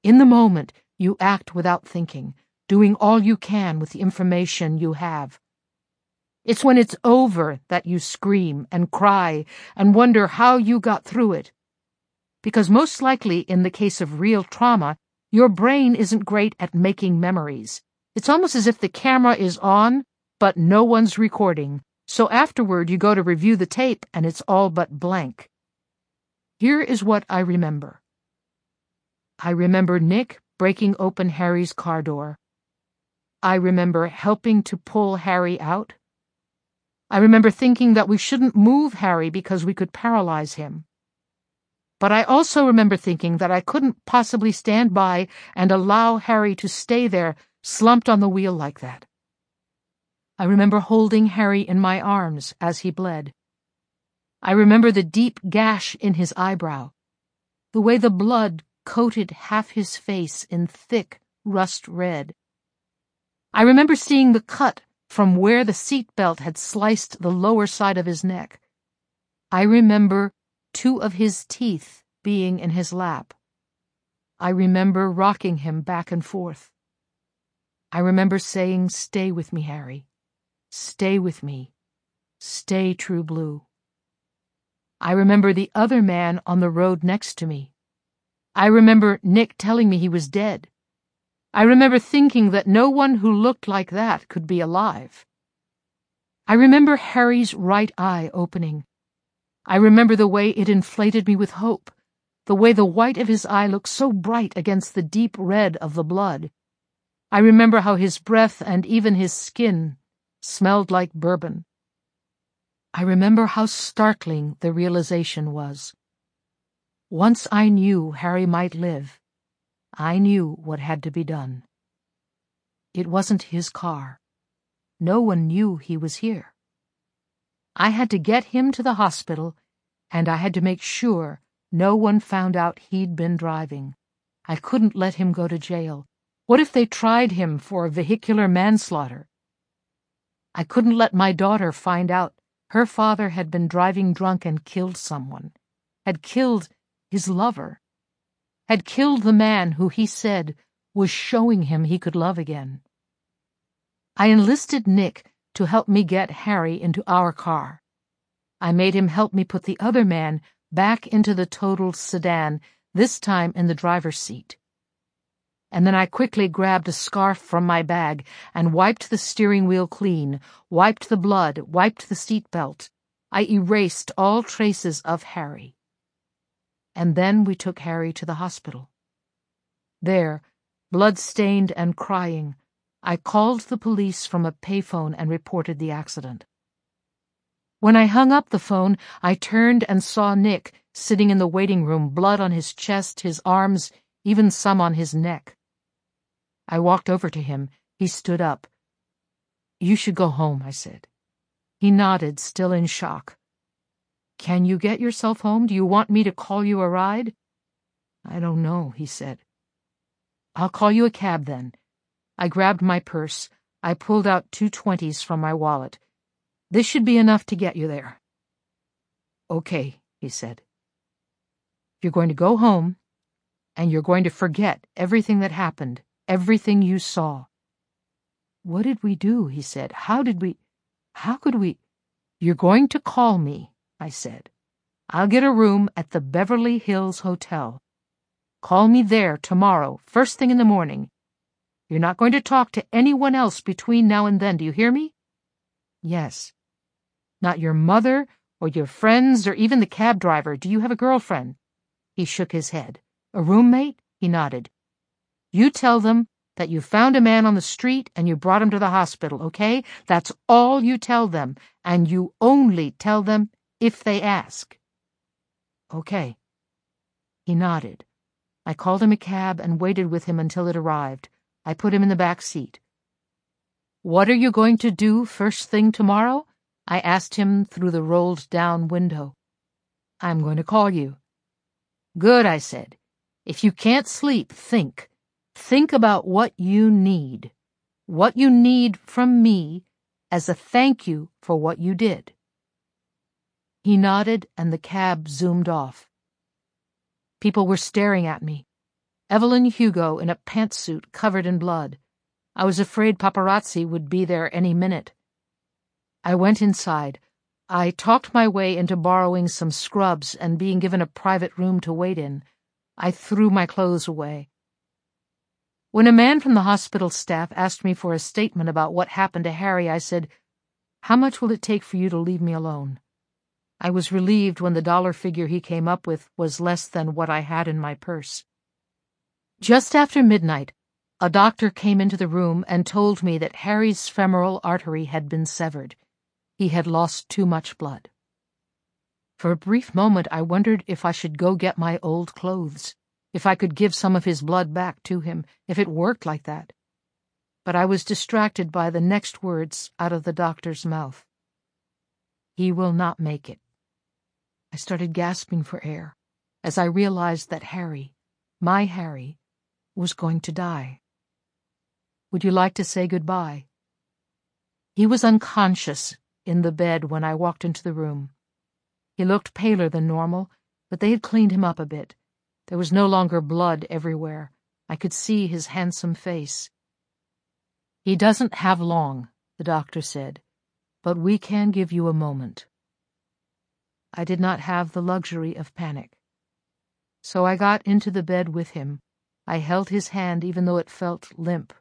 In the moment, you act without thinking, doing all you can with the information you have. It's when it's over that you scream and cry and wonder how you got through it. Because most likely, in the case of real trauma, your brain isn't great at making memories. It's almost as if the camera is on, but no one's recording, so afterward you go to review the tape and it's all but blank. Here is what I remember. I remember Nick breaking open Harry's car door. I remember helping to pull Harry out. I remember thinking that we shouldn't move Harry because we could paralyze him. But I also remember thinking that I couldn't possibly stand by and allow Harry to stay there, slumped on the wheel like that. I remember holding Harry in my arms as he bled. I remember the deep gash in his eyebrow, the way the blood coated half his face in thick rust red. I remember seeing the cut from where the seat belt had sliced the lower side of his neck. I remember two of his teeth being in his lap. I remember rocking him back and forth. I remember saying, Stay with me, Harry. Stay with me. Stay, True Blue. I remember the other man on the road next to me. I remember Nick telling me he was dead. I remember thinking that no one who looked like that could be alive. I remember Harry's right eye opening. I remember the way it inflated me with hope, the way the white of his eye looked so bright against the deep red of the blood. I remember how his breath and even his skin smelled like bourbon. I remember how startling the realization was. Once I knew Harry might live, I knew what had to be done. It wasn't his car. No one knew he was here. I had to get him to the hospital, and I had to make sure no one found out he'd been driving. I couldn't let him go to jail. What if they tried him for vehicular manslaughter? I couldn't let my daughter find out her father had been driving drunk and killed someone, had killed his lover had killed the man who he said was showing him he could love again. I enlisted Nick to help me get Harry into our car. I made him help me put the other man back into the totaled sedan, this time in the driver's seat. and then I quickly grabbed a scarf from my bag and wiped the steering wheel clean, wiped the blood, wiped the seat belt. I erased all traces of Harry. And then we took Harry to the hospital. There, blood-stained and crying, I called the police from a payphone and reported the accident. When I hung up the phone, I turned and saw Nick sitting in the waiting room, blood on his chest, his arms, even some on his neck. I walked over to him. He stood up. You should go home, I said. He nodded, still in shock. Can you get yourself home? Do you want me to call you a ride? I don't know, he said. I'll call you a cab then. I grabbed my purse. I pulled out two twenties from my wallet. This should be enough to get you there. Okay, he said. You're going to go home, and you're going to forget everything that happened, everything you saw. What did we do? he said. How did we... How could we... You're going to call me, I said. I'll get a room at the Beverly Hills Hotel. Call me there tomorrow, first thing in the morning. You're not going to talk to anyone else between now and then, do you hear me? Yes. Not your mother, or your friends, or even the cab driver. Do you have a girlfriend? He shook his head. A roommate? He nodded. You tell them that you found a man on the street and you brought him to the hospital, okay? That's all you tell them, and you only tell them if they ask. Okay. He nodded. I called him a cab and waited with him until it arrived. I put him in the back seat. What are you going to do first thing tomorrow? I asked him through the rolled down window. I'm going to call you. Good, I said. If you can't sleep, think. Think about what you need. What you need from me as a thank you for what you did. He nodded and the cab zoomed off. People were staring at me. Evelyn Hugo in a pantsuit covered in blood. I was afraid paparazzi would be there any minute. I went inside. I talked my way into borrowing some scrubs and being given a private room to wait in. I threw my clothes away. When a man from the hospital staff asked me for a statement about what happened to Harry, I said, How much will it take for you to leave me alone? I was relieved when the dollar figure he came up with was less than what I had in my purse. Just after midnight, a doctor came into the room and told me that Harry's femoral artery had been severed. He had lost too much blood. For a brief moment I wondered if I should go get my old clothes, if I could give some of his blood back to him, if it worked like that. But I was distracted by the next words out of the doctor's mouth. He will not make it. I started gasping for air as I realized that Harry, my Harry, was going to die. Would you like to say goodbye? He was unconscious in the bed when I walked into the room. He looked paler than normal, but they had cleaned him up a bit. There was no longer blood everywhere. I could see his handsome face. He doesn't have long, the doctor said, but we can give you a moment. I did not have the luxury of panic. So I got into the bed with him. I held his hand even though it felt limp.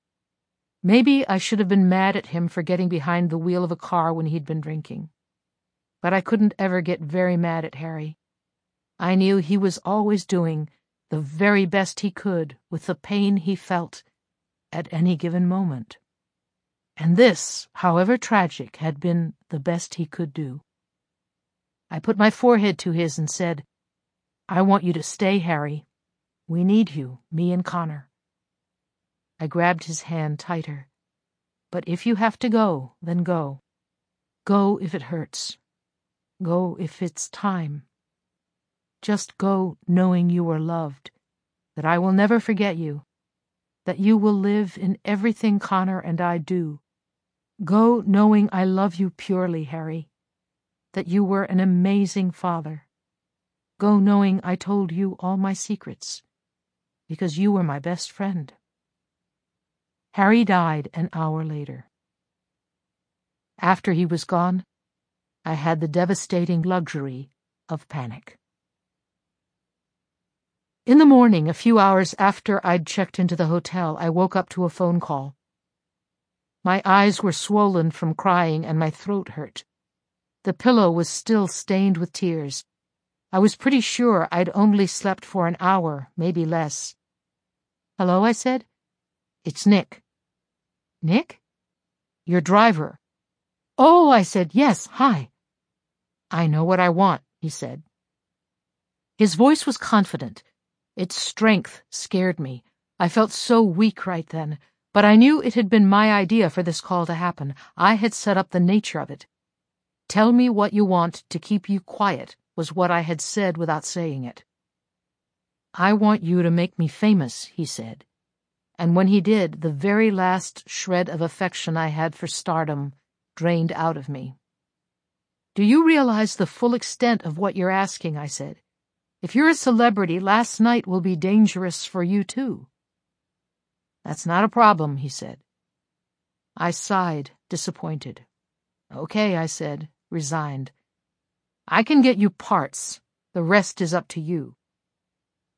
Maybe I should have been mad at him for getting behind the wheel of a car when he'd been drinking. But I couldn't ever get very mad at Harry. I knew he was always doing the very best he could with the pain he felt at any given moment. And this, however tragic, had been the best he could do. I put my forehead to his and said, I want you to stay, Harry. We need you, me and Connor. I grabbed his hand tighter. But if you have to go, then go. Go if it hurts. Go if it's time. Just go knowing you are loved, that I will never forget you, that you will live in everything Connor and I do. Go knowing I love you purely, Harry that you were an amazing father. Go knowing I told you all my secrets, because you were my best friend. Harry died an hour later. After he was gone, I had the devastating luxury of panic. In the morning, a few hours after I'd checked into the hotel, I woke up to a phone call. My eyes were swollen from crying and my throat hurt. The pillow was still stained with tears. I was pretty sure I'd only slept for an hour, maybe less. Hello, I said. It's Nick. Nick? Your driver. Oh, I said, yes, hi. I know what I want, he said. His voice was confident. Its strength scared me. I felt so weak right then, but I knew it had been my idea for this call to happen. I had set up the nature of it. Tell me what you want to keep you quiet was what I had said without saying it. I want you to make me famous, he said. And when he did, the very last shred of affection I had for stardom drained out of me. Do you realize the full extent of what you're asking? I said. If you're a celebrity, last night will be dangerous for you too. That's not a problem, he said. I sighed, disappointed. Okay, I said, resigned. I can get you parts. The rest is up to you.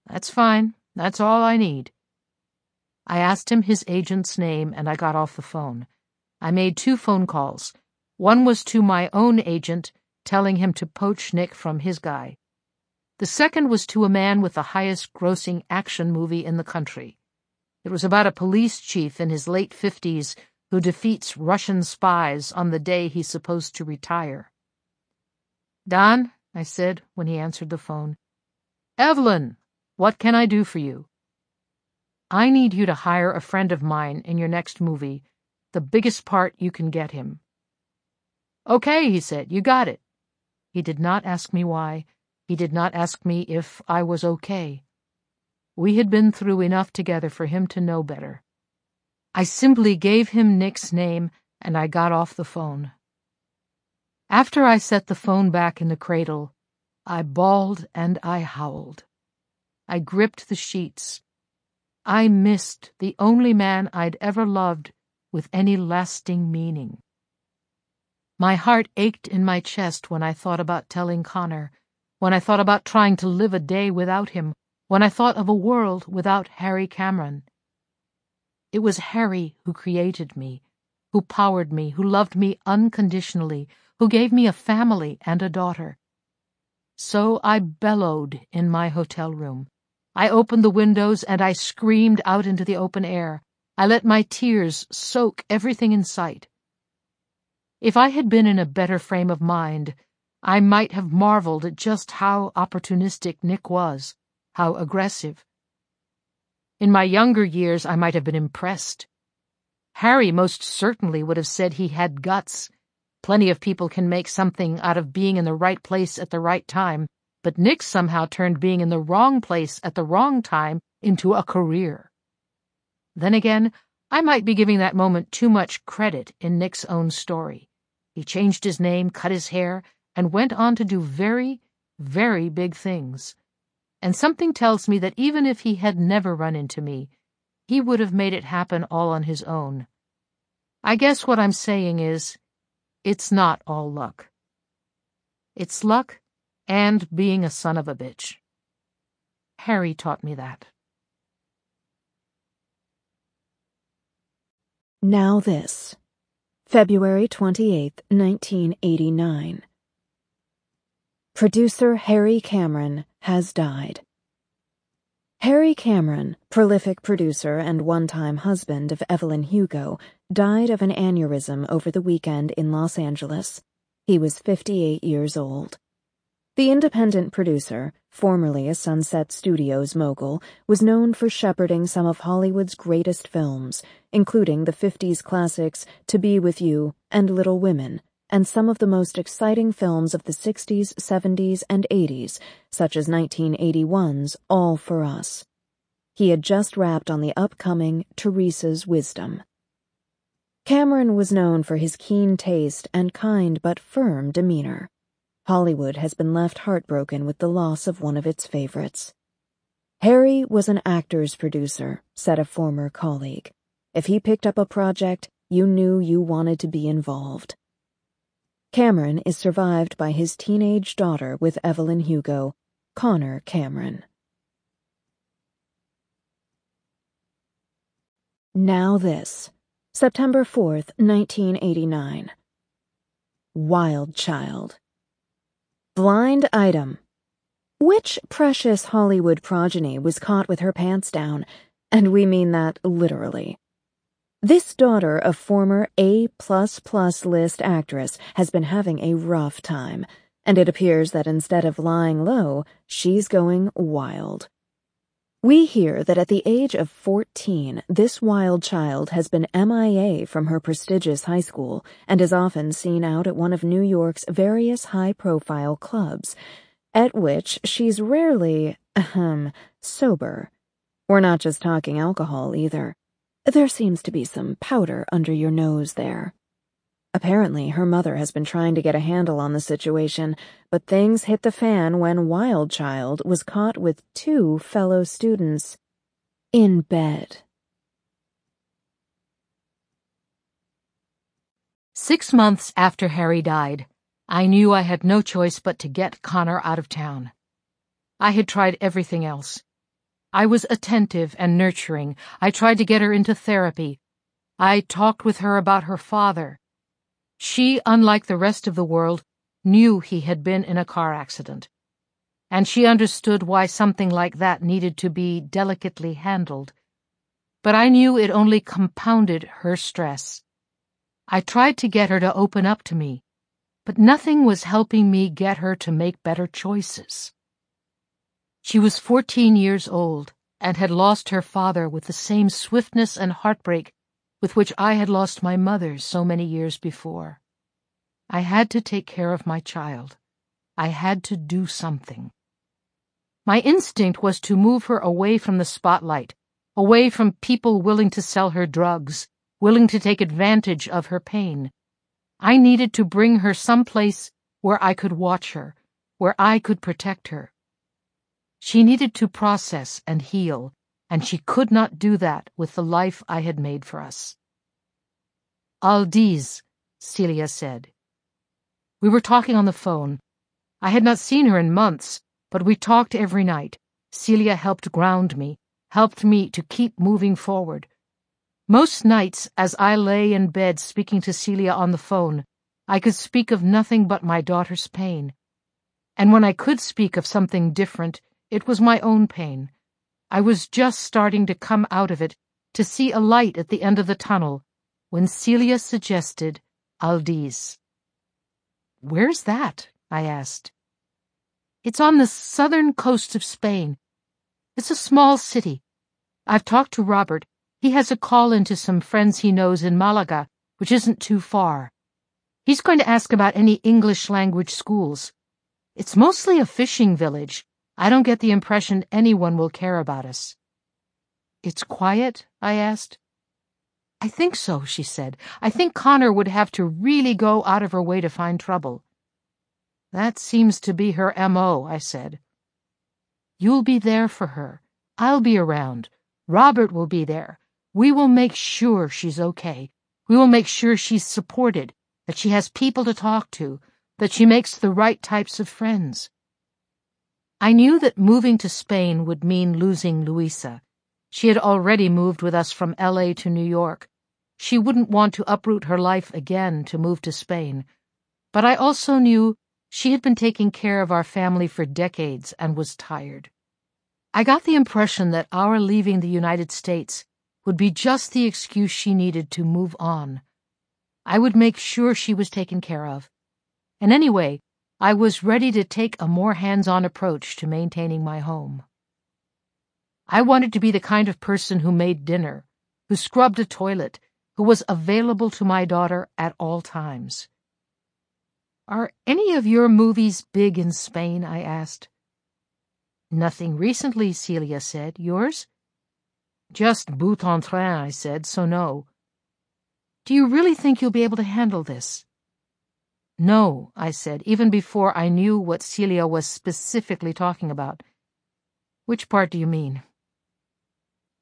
That's fine. That's all I need. I asked him his agent's name and I got off the phone. I made two phone calls. One was to my own agent, telling him to poach Nick from his guy. The second was to a man with the highest grossing action movie in the country. It was about a police chief in his late fifties who defeats Russian spies on the day he's supposed to retire. Don, I said when he answered the phone. Evelyn, what can I do for you? I need you to hire a friend of mine in your next movie, the biggest part you can get him. Okay, he said, you got it. He did not ask me why. He did not ask me if I was okay. We had been through enough together for him to know better. I simply gave him Nick's name and I got off the phone. After I set the phone back in the cradle, I bawled and I howled. I gripped the sheets. I missed the only man I'd ever loved with any lasting meaning. My heart ached in my chest when I thought about telling Connor when I thought about trying to live a day without him, when I thought of a world without Harry Cameron. It was Harry who created me, who powered me, who loved me unconditionally, who gave me a family and a daughter. So I bellowed in my hotel room. I opened the windows and I screamed out into the open air. I let my tears soak everything in sight. If I had been in a better frame of mind, I might have marveled at just how opportunistic Nick was, how aggressive. In my younger years, I might have been impressed. Harry most certainly would have said he had guts. Plenty of people can make something out of being in the right place at the right time, but Nick somehow turned being in the wrong place at the wrong time into a career. Then again, I might be giving that moment too much credit in Nick's own story. He changed his name, cut his hair, and went on to do very, very big things. And something tells me that even if he had never run into me, he would have made it happen all on his own. I guess what I'm saying is, it's not all luck. It's luck and being a son of a bitch. Harry taught me that. Now this. February 28, 1989. Producer Harry Cameron has died. Harry Cameron, prolific producer and one-time husband of Evelyn Hugo, died of an aneurysm over the weekend in Los Angeles. He was 58 years old. The independent producer, formerly a Sunset Studios mogul, was known for shepherding some of Hollywood's greatest films, including the 50s classics To Be With You and Little Women, and some of the most exciting films of the 60s, 70s, and 80s, such as 1981's All for Us. He had just wrapped on the upcoming Teresa's Wisdom. Cameron was known for his keen taste and kind but firm demeanor. Hollywood has been left heartbroken with the loss of one of its favorites. Harry was an actor's producer, said a former colleague. If he picked up a project, you knew you wanted to be involved. Cameron is survived by his teenage daughter with Evelyn Hugo, Connor Cameron. Now this, September 4th, 1989. Wild Child. Blind item. Which precious Hollywood progeny was caught with her pants down? And we mean that literally. This daughter of former A++ plus list actress has been having a rough time, and it appears that instead of lying low, she's going wild. We hear that at the age of 14, this wild child has been MIA from her prestigious high school and is often seen out at one of New York's various high-profile clubs, at which she's rarely, ahem, sober. We're not just talking alcohol, either. There seems to be some powder under your nose there. Apparently, her mother has been trying to get a handle on the situation, but things hit the fan when Wild Child was caught with two fellow students in bed. Six months after Harry died, I knew I had no choice but to get Connor out of town. I had tried everything else. I was attentive and nurturing. I tried to get her into therapy. I talked with her about her father she, unlike the rest of the world, knew he had been in a car accident. And she understood why something like that needed to be delicately handled. But I knew it only compounded her stress. I tried to get her to open up to me, but nothing was helping me get her to make better choices. She was fourteen years old and had lost her father with the same swiftness and heartbreak with which I had lost my mother so many years before. I had to take care of my child. I had to do something. My instinct was to move her away from the spotlight, away from people willing to sell her drugs, willing to take advantage of her pain. I needed to bring her someplace where I could watch her, where I could protect her. She needed to process and heal, and she could not do that with the life I had made for us. Aldise, Celia said. We were talking on the phone. I had not seen her in months, but we talked every night. Celia helped ground me, helped me to keep moving forward. Most nights, as I lay in bed speaking to Celia on the phone, I could speak of nothing but my daughter's pain. And when I could speak of something different, it was my own pain. I was just starting to come out of it, to see a light at the end of the tunnel, when Celia suggested Aldise. Where's that? I asked. It's on the southern coast of Spain. It's a small city. I've talked to Robert. He has a call in to some friends he knows in Malaga, which isn't too far. He's going to ask about any English language schools. It's mostly a fishing village. I don't get the impression anyone will care about us. It's quiet? I asked. I think so, she said. I think Connor would have to really go out of her way to find trouble. That seems to be her M.O., I said. You'll be there for her. I'll be around. Robert will be there. We will make sure she's okay. We will make sure she's supported, that she has people to talk to, that she makes the right types of friends. I knew that moving to Spain would mean losing Luisa. She had already moved with us from L.A. to New York. She wouldn't want to uproot her life again to move to Spain. But I also knew she had been taking care of our family for decades and was tired. I got the impression that our leaving the United States would be just the excuse she needed to move on. I would make sure she was taken care of. And anyway, I was ready to take a more hands-on approach to maintaining my home. I wanted to be the kind of person who made dinner, who scrubbed a toilet, who was available to my daughter at all times. Are any of your movies big in Spain? I asked. Nothing recently, Celia said. Yours? Just Boute-en-Train, I said, so no. Do you really think you'll be able to handle this? No, I said, even before I knew what Celia was specifically talking about. Which part do you mean?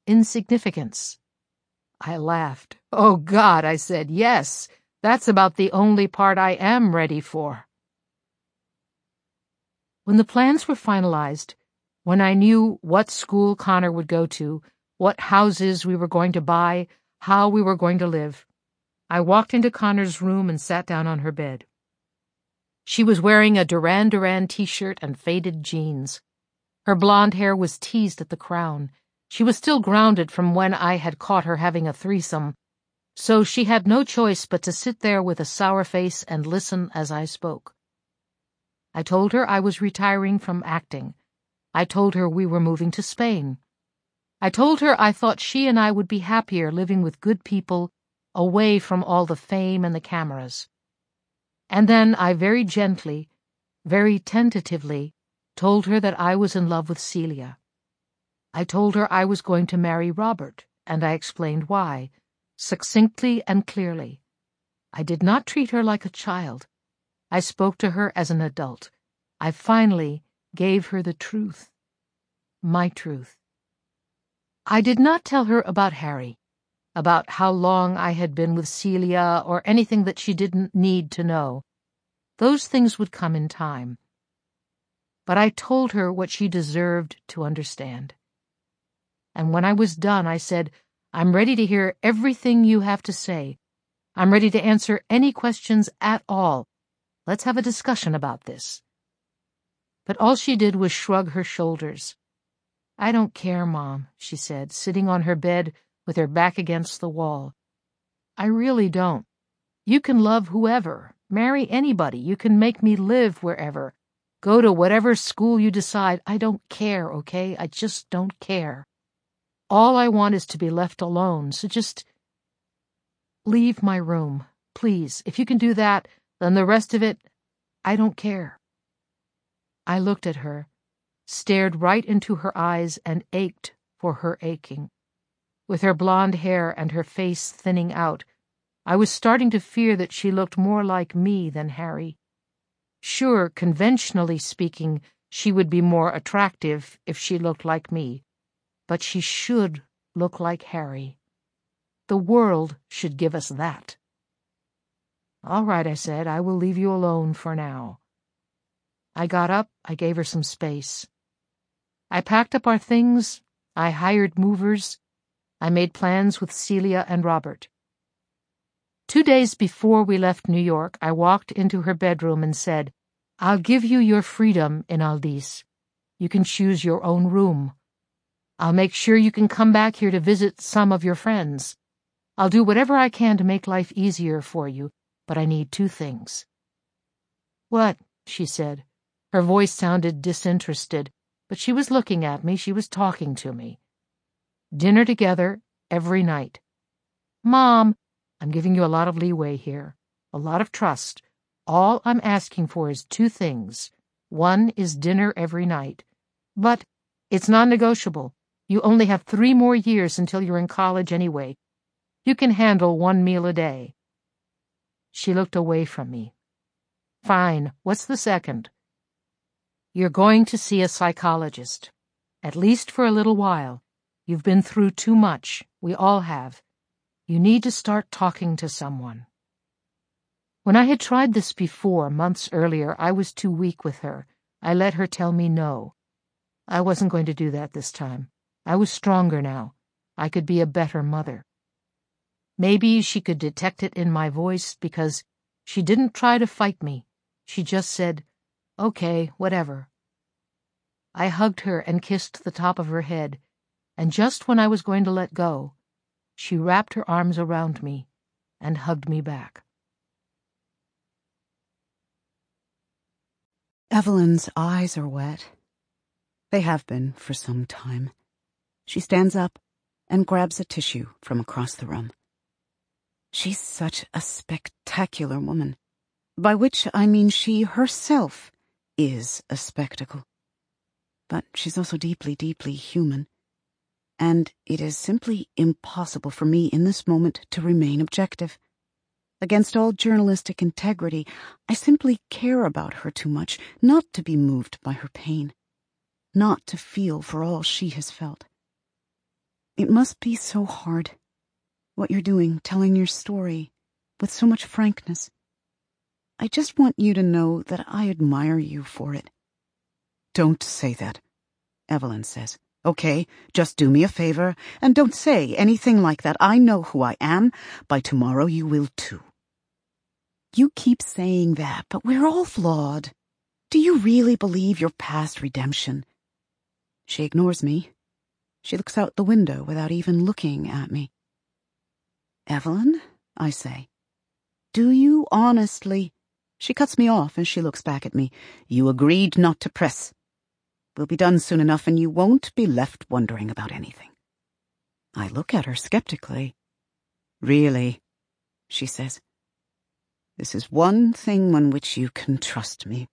Insignificance. I laughed. Oh, God, I said, yes, that's about the only part I am ready for. When the plans were finalized, when I knew what school Connor would go to, what houses we were going to buy, how we were going to live. I walked into Connor's room and sat down on her bed. She was wearing a Duran Duran t-shirt and faded jeans. Her blonde hair was teased at the crown. She was still grounded from when I had caught her having a threesome, so she had no choice but to sit there with a sour face and listen as I spoke. I told her I was retiring from acting. I told her we were moving to Spain. I told her I thought she and I would be happier living with good people away from all the fame and the cameras. And then I very gently, very tentatively, told her that I was in love with Celia. I told her I was going to marry Robert, and I explained why, succinctly and clearly. I did not treat her like a child. I spoke to her as an adult. I finally gave her the truth. My truth. I did not tell her about Harry about how long I had been with Celia or anything that she didn't need to know. Those things would come in time. But I told her what she deserved to understand. And when I was done, I said, I'm ready to hear everything you have to say. I'm ready to answer any questions at all. Let's have a discussion about this. But all she did was shrug her shoulders. I don't care, Mom, she said, sitting on her bed with her back against the wall. I really don't. You can love whoever, marry anybody, you can make me live wherever, go to whatever school you decide. I don't care, okay? I just don't care. All I want is to be left alone, so just leave my room, please. If you can do that, then the rest of it, I don't care. I looked at her, stared right into her eyes, and ached for her aching with her blonde hair and her face thinning out, I was starting to fear that she looked more like me than Harry. Sure, conventionally speaking, she would be more attractive if she looked like me, but she should look like Harry. The world should give us that. All right, I said, I will leave you alone for now. I got up, I gave her some space. I packed up our things, I hired movers, I made plans with Celia and Robert. Two days before we left New York, I walked into her bedroom and said, I'll give you your freedom in Aldis. You can choose your own room. I'll make sure you can come back here to visit some of your friends. I'll do whatever I can to make life easier for you, but I need two things. What? she said. Her voice sounded disinterested, but she was looking at me, she was talking to me. Dinner together every night. Mom, I'm giving you a lot of leeway here, a lot of trust. All I'm asking for is two things. One is dinner every night. But it's non negotiable. You only have three more years until you're in college anyway. You can handle one meal a day. She looked away from me. Fine. What's the second? You're going to see a psychologist. At least for a little while. You've been through too much. We all have. You need to start talking to someone. When I had tried this before, months earlier, I was too weak with her. I let her tell me no. I wasn't going to do that this time. I was stronger now. I could be a better mother. Maybe she could detect it in my voice because she didn't try to fight me. She just said, okay, whatever. I hugged her and kissed the top of her head and just when I was going to let go, she wrapped her arms around me and hugged me back. Evelyn's eyes are wet. They have been for some time. She stands up and grabs a tissue from across the room. She's such a spectacular woman, by which I mean she herself is a spectacle. But she's also deeply, deeply human and it is simply impossible for me in this moment to remain objective. Against all journalistic integrity, I simply care about her too much not to be moved by her pain, not to feel for all she has felt. It must be so hard, what you're doing, telling your story with so much frankness. I just want you to know that I admire you for it. Don't say that, Evelyn says. Okay, just do me a favor and don't say anything like that. I know who I am. By tomorrow you will too. You keep saying that, but we're all flawed. Do you really believe you're past redemption? She ignores me. She looks out the window without even looking at me. Evelyn, I say, do you honestly? She cuts me off and she looks back at me. You agreed not to press. We'll be done soon enough and you won't be left wondering about anything. I look at her skeptically. Really, she says. This is one thing on which you can trust me.